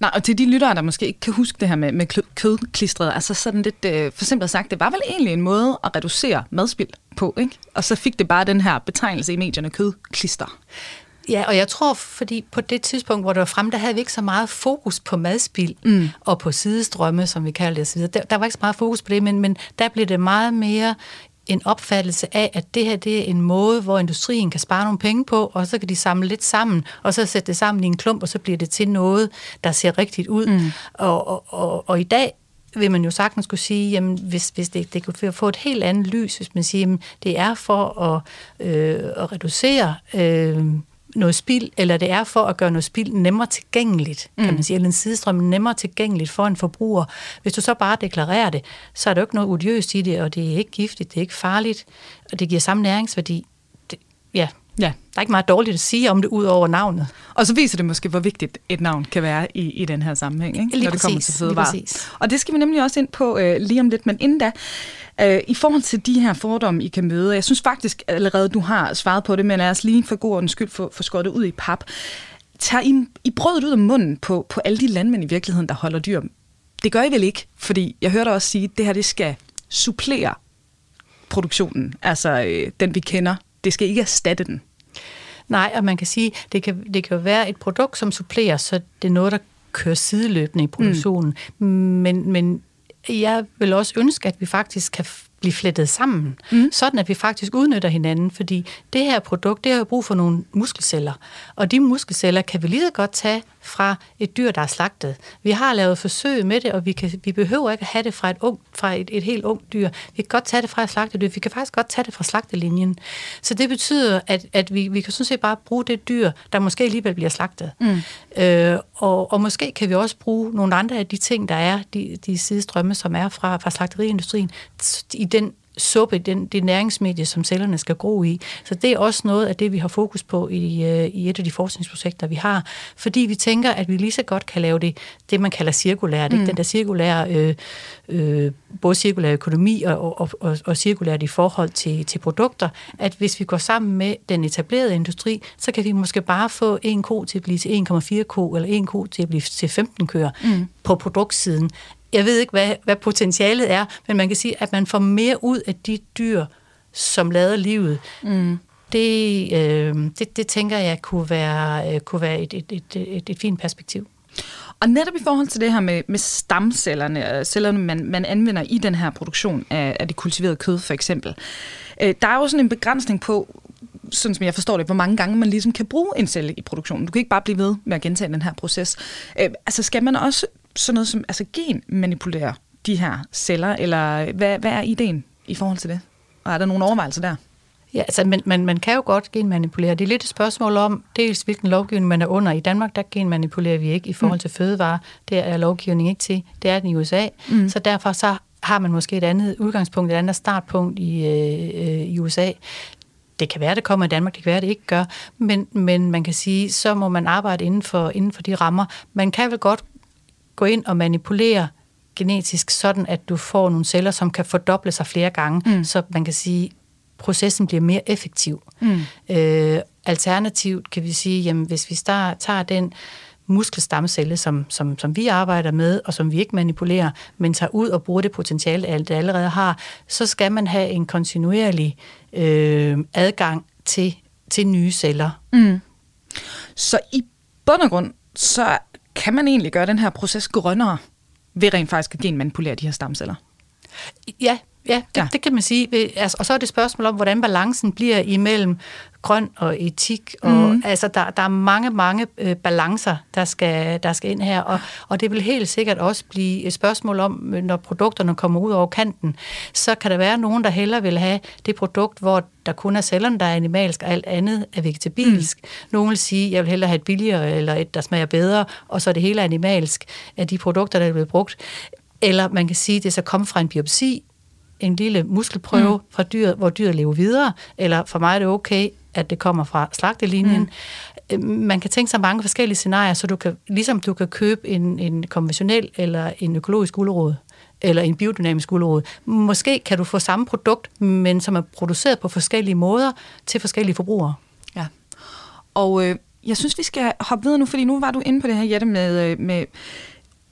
Nej, og til de lyttere, der måske ikke kan huske det her med, med kødklistret, altså sådan lidt øh, for simpelt sagt, det var vel egentlig en måde at reducere madspild på, ikke? Og så fik det bare den her betegnelse i medierne, kødklister. Ja, og jeg tror, fordi på det tidspunkt, hvor det var frem, der havde vi ikke så meget fokus på madspild mm. og på sidestrømme, som vi kalder det osv. Der, der var ikke så meget fokus på det, men, men der blev det meget mere en opfattelse af, at det her det er en måde, hvor industrien kan spare nogle penge på, og så kan de samle lidt sammen, og så sætte det sammen i en klump, og så bliver det til noget, der ser rigtigt ud. Mm. Og, og, og, og i dag vil man jo sagtens kunne sige, jamen, hvis, hvis det, det kunne få et helt andet lys, hvis man siger, jamen, det er for at, øh, at reducere øh, noget spild, eller det er for at gøre noget spild nemmere tilgængeligt, kan mm. man sige, eller en sidestrøm nemmere tilgængeligt for en forbruger. Hvis du så bare deklarerer det, så er der jo ikke noget odiøst i det, og det er ikke giftigt, det er ikke farligt, og det giver samme næringsværdi. Det, ja, Ja. Der er ikke meget dårligt at sige om det, ud over navnet. Og så viser det måske, hvor vigtigt et navn kan være i, i den her sammenhæng, ikke? Lige når det kommer til fødevarer. Og det skal vi nemlig også ind på øh, lige om lidt. Men inden da, øh, i forhold til de her fordomme, I kan møde, jeg synes faktisk allerede, du har svaret på det, men lad os lige for god ordens skyld få, få skåret ud i pap. Tager I, I brødet ud af munden på, på alle de landmænd i virkeligheden, der holder dyr? Det gør I vel ikke? Fordi jeg hørte også sige, at det her det skal supplere produktionen, altså øh, den vi kender. Det skal ikke erstatte den. Nej, og man kan sige, det kan, det kan jo være et produkt, som supplerer, så det er noget, der kører sideløbende i produktionen. Mm. Men, men jeg vil også ønske, at vi faktisk kan blive flettet sammen, mm. sådan at vi faktisk udnytter hinanden, fordi det her produkt, det har jo brug for nogle muskelceller, og de muskelceller kan vi lige så godt tage fra et dyr, der er slagtet. Vi har lavet forsøg med det, og vi, kan, vi behøver ikke at have det fra et, ung, fra et, et helt ungt dyr. Vi kan godt tage det fra et slagtedyr, vi kan faktisk godt tage det fra slagtelinjen. Så det betyder, at, at vi, vi kan sådan set bare bruge det dyr, der måske alligevel bliver slagtet. Mm. Øh, og, og måske kan vi også bruge nogle andre af de ting, der er, de, de sidestrømme, som er fra, fra slagteriindustrien, i den suppe, den, det næringsmedie, som cellerne skal gro i. Så det er også noget af det, vi har fokus på i, øh, i et af de forskningsprojekter, vi har. Fordi vi tænker, at vi lige så godt kan lave det, det man kalder cirkulært. Mm. Ikke? Den der cirkulære, øh, øh, både cirkulær økonomi og, og, og, og cirkulært i forhold til, til produkter. At hvis vi går sammen med den etablerede industri, så kan vi måske bare få en ko til at blive til 1,4 ko, eller en ko til at blive til 15 køer mm. på produktsiden jeg ved ikke, hvad, hvad potentialet er, men man kan sige, at man får mere ud af de dyr, som lader livet. Mm. Det, øh, det, det tænker jeg kunne være, øh, kunne være et, et, et, et, et fint perspektiv. Og netop i forhold til det her med, med stamcellerne, øh, cellerne man, man anvender i den her produktion af, af det kultiverede kød for eksempel, øh, der er jo sådan en begrænsning på, sådan som jeg forstår det, hvor mange gange man ligesom kan bruge en celle i produktionen. Du kan ikke bare blive ved med at gentage den her proces. Øh, altså skal man også sådan noget som altså genmanipulere de her celler, eller hvad, hvad er ideen i forhold til det? Og er der nogle overvejelser der? Ja, altså, man, man, man kan jo godt genmanipulere. Det er lidt et spørgsmål om, dels hvilken lovgivning man er under. I Danmark, der genmanipulerer vi ikke i forhold mm. til fødevarer. Det er lovgivning ikke til. Det er den i USA. Mm. Så derfor så har man måske et andet udgangspunkt, et andet startpunkt i, øh, i USA. Det kan være, det kommer i Danmark, det kan være, det ikke gør, men, men man kan sige, så må man arbejde inden for, inden for de rammer. Man kan vel godt gå ind og manipulere genetisk, sådan at du får nogle celler, som kan fordoble sig flere gange, mm. så man kan sige, processen bliver mere effektiv. Mm. Øh, alternativt kan vi sige, jamen hvis vi start, tager den muskelstamcelle, som, som, som vi arbejder med, og som vi ikke manipulerer, men tager ud og bruger det potentiale, det allerede har, så skal man have en kontinuerlig øh, adgang til til nye celler. Mm. Så i bund og grund, så kan man egentlig gøre den her proces grønnere ved rent faktisk at genmanipulere de her stamceller? Ja, Ja, det, ja. det kan man sige. Altså, og så er det spørgsmål om, hvordan balancen bliver imellem grøn og etik. Og, mm. Altså, der, der er mange, mange øh, balancer, der skal, der skal ind her. Og, og det vil helt sikkert også blive et spørgsmål om, når produkterne kommer ud over kanten, så kan der være nogen, der hellere vil have det produkt, hvor der kun er cellerne, der er animalsk, og alt andet er vegetabilsk. Mm. Nogen vil sige, jeg vil hellere have et billigere, eller et, der smager bedre, og så er det hele animalsk af de produkter, der er blevet brugt. Eller man kan sige, at det så kommer fra en biopsi, en lille muskelprøve mm. fra dyret, hvor dyret lever videre, eller for mig er det okay, at det kommer fra slagtelinjen. Mm. Øhm, man kan tænke sig mange forskellige scenarier, så du kan, ligesom du kan købe en, en konventionel eller en økologisk gulerod, eller en biodynamisk gulerod. Måske kan du få samme produkt, men som er produceret på forskellige måder til forskellige forbrugere. Ja. Og øh, jeg synes, vi skal hoppe videre nu, fordi nu var du inde på det her, Jette, med, øh, med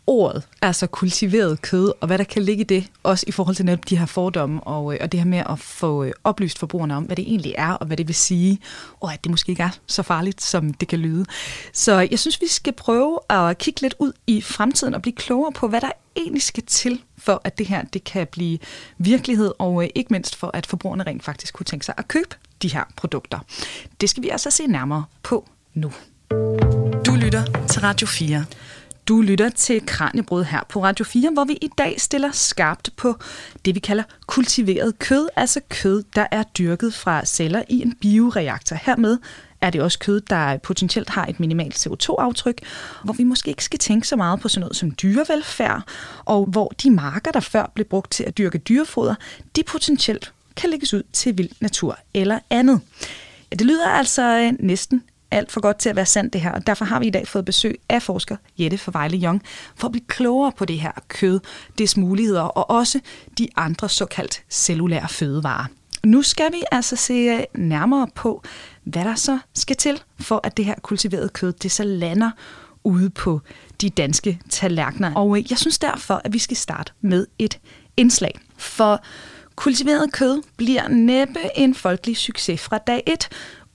ordet, altså kultiveret kød, og hvad der kan ligge i det, også i forhold til netop de her fordomme, og, øh, og det her med at få øh, oplyst forbrugerne om, hvad det egentlig er, og hvad det vil sige, og at det måske ikke er så farligt, som det kan lyde. Så jeg synes, vi skal prøve at kigge lidt ud i fremtiden og blive klogere på, hvad der egentlig skal til, for at det her det kan blive virkelighed, og øh, ikke mindst for, at forbrugerne rent faktisk kunne tænke sig at købe de her produkter. Det skal vi altså se nærmere på nu. Du lytter til Radio 4. Du lytter til Kranjebrud her på Radio 4, hvor vi i dag stiller skarpt på det, vi kalder kultiveret kød, altså kød, der er dyrket fra celler i en bioreaktor. Hermed er det også kød, der potentielt har et minimalt CO2-aftryk, hvor vi måske ikke skal tænke så meget på sådan noget som dyrevelfærd, og hvor de marker, der før blev brugt til at dyrke dyrefoder, de potentielt kan lægges ud til vild natur eller andet. Ja, det lyder altså øh, næsten alt for godt til at være sandt det her, og derfor har vi i dag fået besøg af forsker Jette for Vejle for at blive klogere på det her kød, dets muligheder og også de andre såkaldt cellulære fødevarer. Nu skal vi altså se øh, nærmere på, hvad der så skal til, for at det her kultiverede kød, det så lander ude på de danske tallerkener. Og øh, jeg synes derfor, at vi skal starte med et indslag. For kultiveret kød bliver næppe en folkelig succes fra dag 1,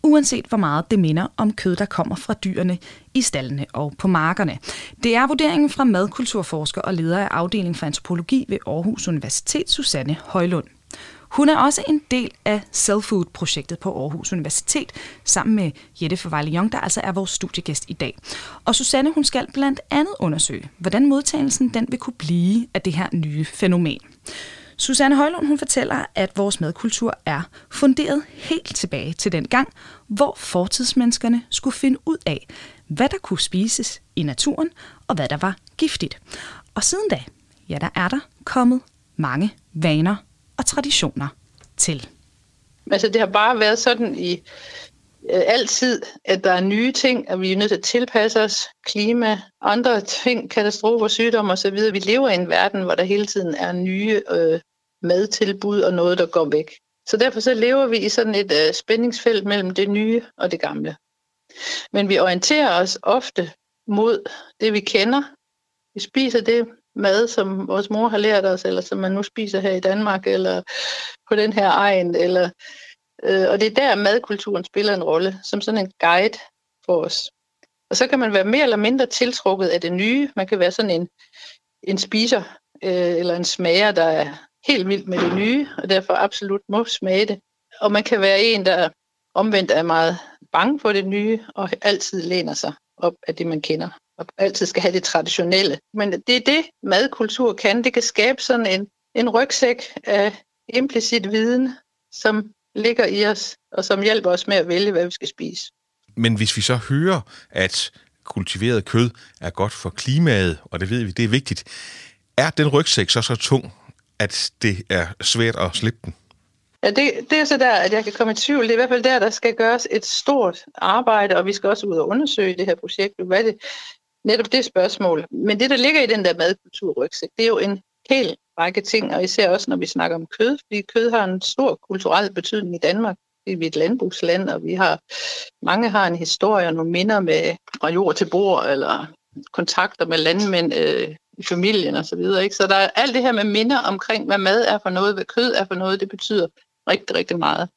uanset hvor meget det minder om kød, der kommer fra dyrene i stallene og på markerne. Det er vurderingen fra madkulturforsker og leder af afdelingen for antropologi ved Aarhus Universitet, Susanne Højlund. Hun er også en del af Cell food projektet på Aarhus Universitet, sammen med Jette Forvejle Jong, der altså er vores studiegæst i dag. Og Susanne, hun skal blandt andet undersøge, hvordan modtagelsen den vil kunne blive af det her nye fænomen. Susanne Højlund hun fortæller, at vores madkultur er funderet helt tilbage til den gang, hvor fortidsmenneskerne skulle finde ud af, hvad der kunne spises i naturen, og hvad der var giftigt. Og siden da, ja, der er der kommet mange vaner og traditioner til. Altså det har bare været sådan i Øh, altid, at der er nye ting, at vi er nødt til at tilpasse os, klima, andre ting, katastrofer, sygdomme osv. Vi lever i en verden, hvor der hele tiden er nye øh, madtilbud og noget, der går væk. Så derfor så lever vi i sådan et øh, spændingsfelt mellem det nye og det gamle. Men vi orienterer os ofte mod det, vi kender. Vi spiser det mad, som vores mor har lært os, eller som man nu spiser her i Danmark, eller på den her egen. Eller, øh, og det er der, madkulturen spiller en rolle, som sådan en guide for os. Og så kan man være mere eller mindre tiltrukket af det nye. Man kan være sådan en, en spiser, øh, eller en smager, der er helt vild med det nye, og derfor absolut må smage det. Og man kan være en, der omvendt er meget bange for det nye, og altid læner sig op af det, man kender, og altid skal have det traditionelle. Men det er det, madkultur kan. Det kan skabe sådan en, en rygsæk af implicit viden, som ligger i os, og som hjælper os med at vælge, hvad vi skal spise. Men hvis vi så hører, at kultiveret kød er godt for klimaet, og det ved vi, det er vigtigt, er den rygsæk så så tung, at det er svært at slippe den? Ja, det, det er så der, at jeg kan komme i tvivl. Det er i hvert fald der, der skal gøres et stort arbejde, og vi skal også ud og undersøge det her projekt. Hvad er det? Netop det spørgsmål. Men det, der ligger i den der madkulturrygsæk, det er jo en hel række ting, og især også, når vi snakker om kød, fordi kød har en stor kulturel betydning i Danmark. Vi er et landbrugsland, og vi har mange har en historie og nogle minder med fra jord til bord, eller kontakter med landmænd øh, i familien og så videre. Ikke? Så der er alt det her med minder omkring, hvad mad er for noget, hvad kød er for noget, det betyder rigtig, rigtig meget.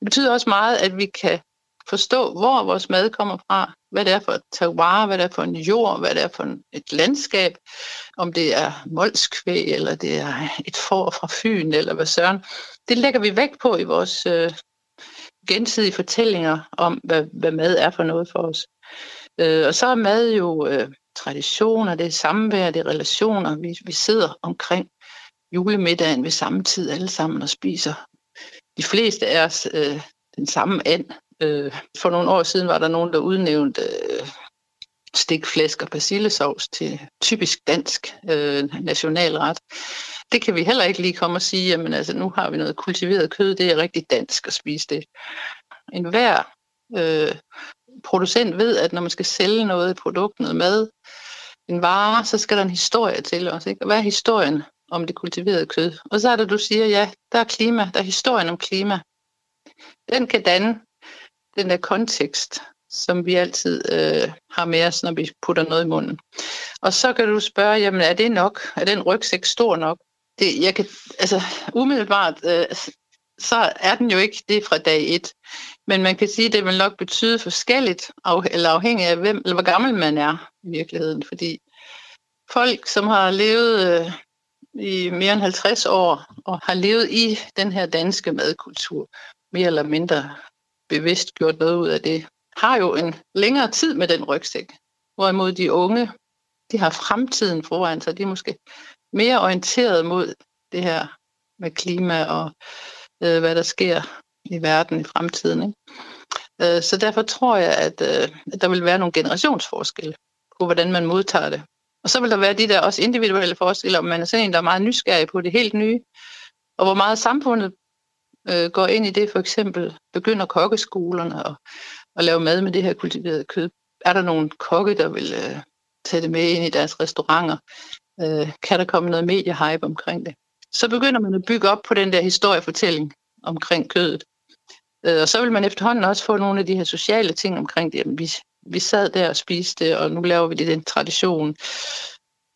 Det betyder også meget, at vi kan forstå, hvor vores mad kommer fra, hvad det er for et terroir, hvad det er for en jord, hvad det er for et landskab, om det er molskvæg, eller det er et får fra Fyn, eller hvad søren. Det lægger vi vægt på i vores øh, gensidige fortællinger om, hvad, hvad mad er for noget for os. Øh, og så er mad jo øh, traditioner, det er samvær, det er relationer. Vi, vi sidder omkring julemiddagen ved samme tid alle sammen og spiser. De fleste af os øh, den samme and. Øh, for nogle år siden var der nogen, der udnævnte øh, stikflæsk og persillesovs til typisk dansk øh, nationalret. Det kan vi heller ikke lige komme og sige, jamen altså nu har vi noget kultiveret kød, det er rigtig dansk at spise det. En hver øh, producent ved, at når man skal sælge noget, et produkt, noget mad, en vare, så skal der en historie til os. Ikke? Og hvad er historien om det kultiverede kød? Og så er det, du siger, ja, der er klima, der er historien om klima. Den kan danne den der kontekst, som vi altid øh, har med os, når vi putter noget i munden. Og så kan du spørge, jamen er det nok? Er den rygsæk stor nok? Det, jeg kan, altså umiddelbart, øh, så er den jo ikke det fra dag et. Men man kan sige, at det vil nok betyde forskelligt, af, eller afhængig af hvem, eller hvor gammel man er i virkeligheden. Fordi folk, som har levet øh, i mere end 50 år, og har levet i den her danske madkultur, mere eller mindre bevidst gjort noget ud af det, har jo en længere tid med den rygsæk. Hvorimod de unge, de har fremtiden foran sig. De er måske mere orienteret mod det her med klima og øh, hvad der sker i verden i fremtiden. Ikke? Øh, så derfor tror jeg, at, øh, at der vil være nogle generationsforskelle på, hvordan man modtager det. Og så vil der være de der også individuelle forskelle, om man er sådan en, der er meget nysgerrig på det helt nye, og hvor meget samfundet øh, går ind i det, for eksempel begynder kokkeskolerne at, at lave mad med det her kultiverede kød. Er der nogle kokke, der vil øh, tage det med ind i deres restauranter? Øh, kan der komme noget mediehype omkring det? Så begynder man at bygge op på den der historiefortælling omkring kødet. Øh, og så vil man efterhånden også få nogle af de her sociale ting omkring det. Jamen, vi, vi sad der og spiste det, og nu laver vi det den tradition.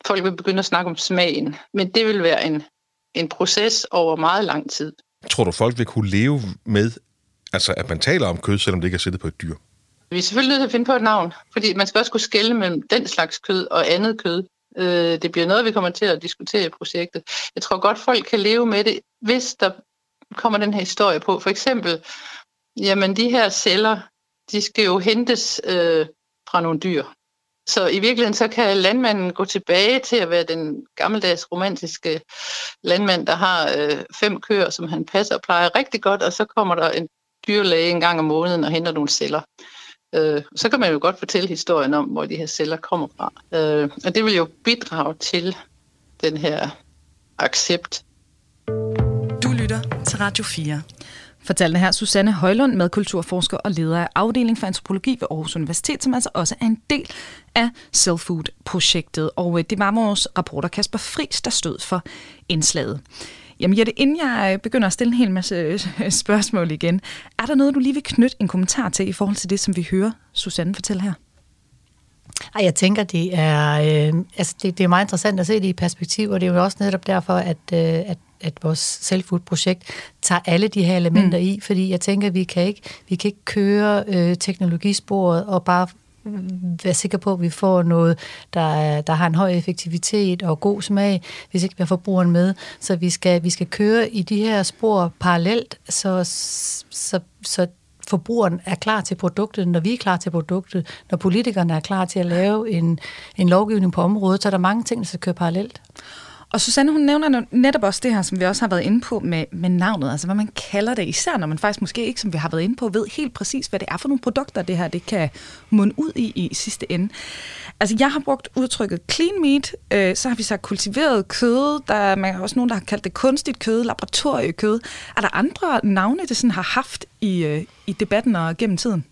Folk vil begynde at snakke om smagen, men det vil være en, en proces over meget lang tid. Tror du, folk vil kunne leve med, altså at man taler om kød, selvom det ikke er sættet på et dyr? Vi er selvfølgelig nødt til at finde på et navn, fordi man skal også kunne skelne mellem den slags kød og andet kød. Øh, det bliver noget, vi kommer til at diskutere i projektet. Jeg tror godt, folk kan leve med det, hvis der kommer den her historie på. For eksempel, jamen de her celler, de skal jo hentes øh, fra nogle dyr. Så i virkeligheden så kan landmanden gå tilbage til at være den gammeldags romantiske landmand, der har øh, fem køer, som han passer og plejer rigtig godt, og så kommer der en dyrlæge en gang om måneden og henter nogle celler. Øh, så kan man jo godt fortælle historien om, hvor de her celler kommer fra. Øh, og det vil jo bidrage til den her accept. Du lytter til Radio 4 fortalte her Susanne Højlund, madkulturforsker og leder af afdeling for antropologi ved Aarhus Universitet, som altså også er en del af Self-Food-projektet. Og øh, det var vores rapporter Kasper Friis, der stod for indslaget. Jamen Jette, inden jeg øh, begynder at stille en hel masse øh, spørgsmål igen, er der noget, du lige vil knytte en kommentar til i forhold til det, som vi hører Susanne fortælle her? Ej, jeg tænker, det er, øh, altså det, det er meget interessant at se det i perspektiv, og det er jo også netop derfor, at, øh, at at vores Selfood-projekt tager alle de her elementer mm. i, fordi jeg tænker, vi kan ikke, vi kan ikke køre øh, teknologisporet og bare være sikker på, at vi får noget, der, er, der har en høj effektivitet og god smag, hvis ikke vi har forbrugeren med. Så vi skal, vi skal køre i de her spor parallelt, så, så, så forbrugeren er klar til produktet, når vi er klar til produktet, når politikerne er klar til at lave en, en lovgivning på området, så er der mange ting, der skal køre parallelt. Og Susanne, hun nævner netop også det her, som vi også har været inde på med, med navnet, altså hvad man kalder det, især når man faktisk måske ikke, som vi har været inde på, ved helt præcis, hvad det er for nogle produkter, det her det kan munde ud i i sidste ende. Altså jeg har brugt udtrykket clean meat, øh, så har vi sagt kultiveret kød, der er man også nogen, der har kaldt det kunstigt kød, laboratoriekød. Er der andre navne, det sådan har haft i, øh, i debatten og gennem tiden?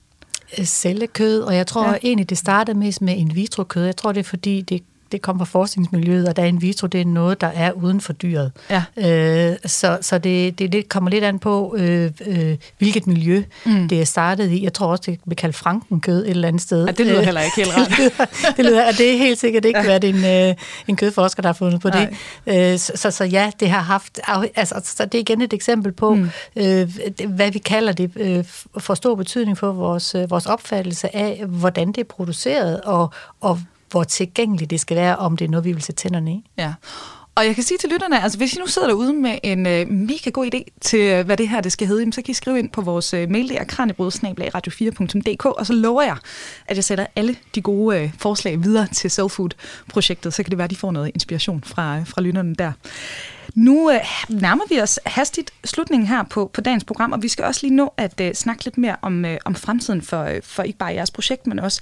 Cellekød, og jeg tror ja. egentlig, det startede mest med in vitro kød. Jeg tror, det er fordi, det det kommer fra forskningsmiljøet, og der in vitro, det er noget, der er uden for dyret. Ja. Øh, så så det, det, det kommer lidt an på, øh, øh, hvilket miljø mm. det er startet i. Jeg tror også, det bliver kaldt frankenkød et eller andet sted. Ja, det lyder heller ikke helt ret. det, lyder, det lyder, og det er helt sikkert ikke ja. været en, øh, en kødforsker, der har fundet på det. Øh, så, så, så ja, det har haft... Altså, så det er igen et eksempel på, mm. øh, hvad vi kalder det, øh, for stor betydning for vores, øh, vores opfattelse af, hvordan det er produceret, og, og hvor tilgængeligt det skal være, om det er noget, vi vil sætte tænderne i. Ja. Og jeg kan sige til lytterne, altså hvis I nu sidder derude med en øh, mega god idé til, øh, hvad det her det skal hedde, så kan I skrive ind på vores øh, mail, det er radio4.dk, og så lover jeg, at jeg sætter alle de gode øh, forslag videre til Soulfood-projektet, så kan det være, at de får noget inspiration fra, øh, fra lytterne der. Nu øh, nærmer vi os hastigt slutningen her på, på dagens program, og vi skal også lige nå at øh, snakke lidt mere om, øh, om fremtiden for, øh, for ikke bare jeres projekt, men også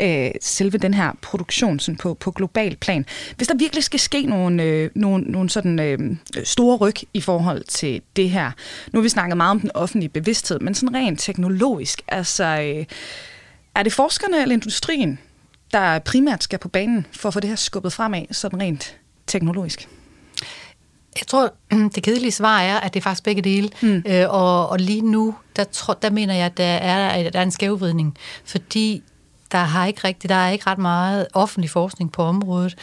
øh, selve den her produktion sådan på, på global plan. Hvis der virkelig skal ske nogle, øh, nogle, nogle sådan øh, store ryg i forhold til det her, nu har vi snakket meget om den offentlige bevidsthed, men sådan rent teknologisk, altså øh, er det forskerne eller industrien, der primært skal på banen for at få det her skubbet fremad, sådan rent teknologisk? Jeg tror, det kedelige svar er, at det er faktisk begge dele. Mm. Øh, og, og lige nu, der, tror, der mener jeg, at der er, der er en skævvridning. Fordi der, har ikke rigtig, der er ikke ret meget offentlig forskning på området.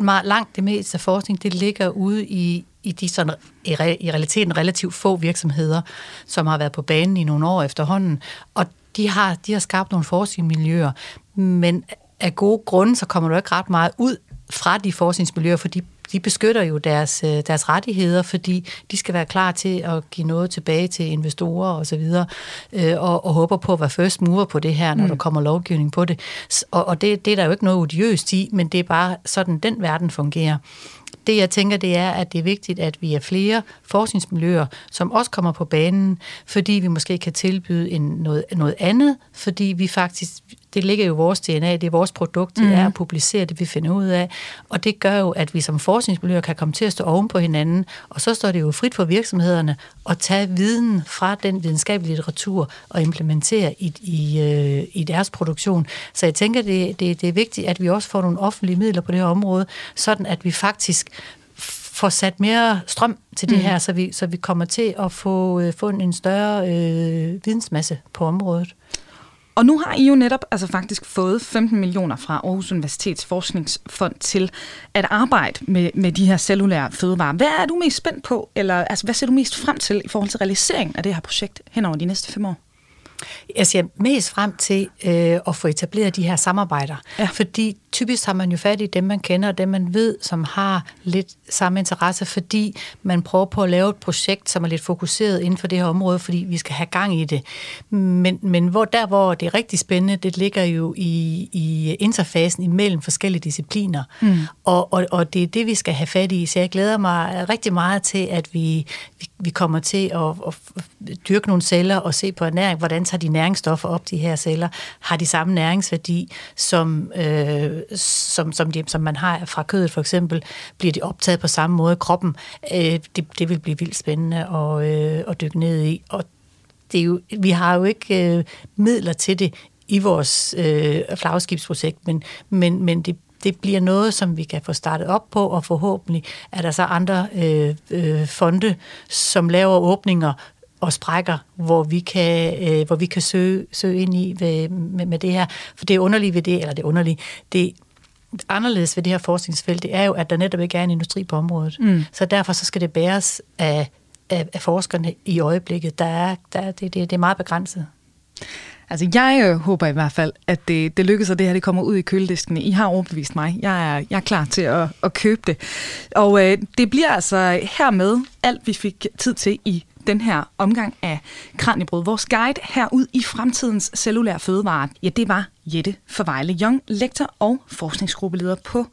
Meget langt det meste af forskning, det ligger ude i, i de sådan, i, re, i realiteten relativt få virksomheder, som har været på banen i nogle år efterhånden. Og de har, de har skabt nogle forskningsmiljøer, men af gode grunde, så kommer der ikke ret meget ud fra de forskningsmiljøer, for de de beskytter jo deres, øh, deres rettigheder, fordi de skal være klar til at give noget tilbage til investorer og så videre, øh, og, og håber på at være first mover på det her, når mm. der kommer lovgivning på det. Og, og det, det er der jo ikke noget odiøst i, men det er bare sådan, den verden fungerer. Det jeg tænker, det er, at det er vigtigt, at vi er flere forskningsmiljøer, som også kommer på banen, fordi vi måske kan tilbyde en, noget, noget andet, fordi vi faktisk det ligger jo i vores DNA, det er vores produkt, det mm. er at publicere det, vi finder ud af. Og det gør jo, at vi som forskningsmiljøer kan komme til at stå oven på hinanden, og så står det jo frit for virksomhederne at tage viden fra den videnskabelige litteratur og implementere i, i, øh, i deres produktion. Så jeg tænker, det, det, det er vigtigt, at vi også får nogle offentlige midler på det her område, sådan at vi faktisk får sat mere strøm til det mm. her, så vi, så vi kommer til at få, øh, få en større øh, vidensmasse på området. Og nu har I jo netop altså faktisk fået 15 millioner fra Aarhus Universitets Forskningsfond til at arbejde med, med de her cellulære fødevarer. Hvad er du mest spændt på, eller altså, hvad ser du mest frem til i forhold til realiseringen af det her projekt hen over de næste fem år? Jeg ser mest frem til øh, at få etableret de her samarbejder, ja. fordi typisk har man jo fat i dem, man kender, og dem, man ved, som har lidt samme interesse, fordi man prøver på at lave et projekt, som er lidt fokuseret inden for det her område, fordi vi skal have gang i det. Men, men hvor der, hvor det er rigtig spændende, det ligger jo i, i interfasen imellem forskellige discipliner, mm. og, og, og det er det, vi skal have fat i. Så jeg glæder mig rigtig meget til, at vi, vi, vi kommer til at, at dyrke nogle celler og se på ernæring, hvordan tager de næringsstoffer op, de her celler, har de samme næringsværdi, som, øh, som, som, de, som man har fra kødet for eksempel, bliver de optaget på samme måde i kroppen. Øh, det, det vil blive vildt spændende at, øh, at dykke ned i. Og det er jo, vi har jo ikke øh, midler til det i vores øh, flagskibsprojekt, men, men, men det, det bliver noget, som vi kan få startet op på, og forhåbentlig er der så andre øh, øh, fonde, som laver åbninger og sprækker, hvor vi kan, øh, hvor vi kan søge, søge ind i ved, med, med det her. For det er underligt ved det, eller det er underligt, det anderledes ved det her forskningsfelt, det er jo, at der netop ikke er en industri på området. Mm. Så derfor så skal det bæres af, af, af forskerne i øjeblikket. Der er, der, det, det, det er meget begrænset. Altså, jeg øh, håber i hvert fald, at det, det lykkes, at det her det kommer ud i kølediskene. I har overbevist mig. Jeg er, jeg er klar til at, at købe det. Og øh, det bliver altså hermed alt, vi fik tid til i den her omgang af Kranjebrød. Vores guide herud i fremtidens cellulære fødevare, ja, det var Jette Forvejle Young, lektor og forskningsgruppeleder på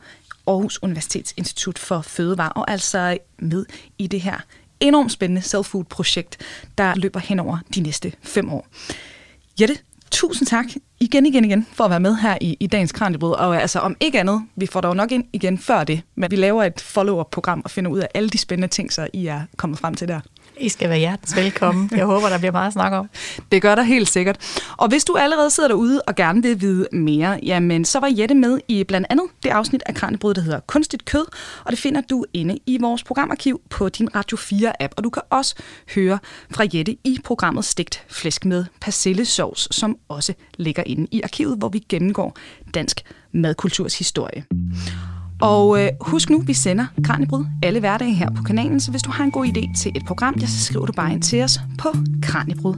Aarhus Universitets Institut for Fødevare, og altså med i det her enormt spændende self-food-projekt, der løber hen over de næste fem år. Jette, tusind tak igen, igen, igen for at være med her i, i dagens Kranjebrød. Og altså om ikke andet, vi får dog nok ind igen før det, men vi laver et follow-up-program og finder ud af alle de spændende ting, så I er kommet frem til der. I skal være hjertens velkommen. Jeg håber, der bliver meget at snakke om. Det gør der helt sikkert. Og hvis du allerede sidder derude og gerne vil vide mere, jamen så var Jette med i blandt andet det afsnit af Kranjebrud, der hedder Kunstigt Kød, og det finder du inde i vores programarkiv på din Radio 4-app. Og du kan også høre fra Jette i programmet Stegt Flæsk med persillesovs, som også ligger inde i arkivet, hvor vi gennemgår dansk madkulturs historie. Og øh, husk nu, vi sender Kranjebrud alle hverdage her på kanalen, så hvis du har en god idé til et program, ja, så skriver du bare ind til os på kranjebrud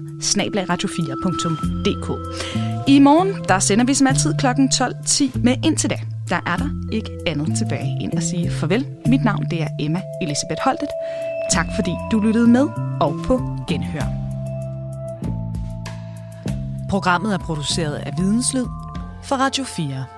4dk I morgen, der sender vi som altid kl. 12.10, men indtil da, der er der ikke andet tilbage end at sige farvel. Mit navn det er Emma Elisabeth Holtet. Tak fordi du lyttede med, og på genhør. Programmet er produceret af Videnslyd for Radio 4.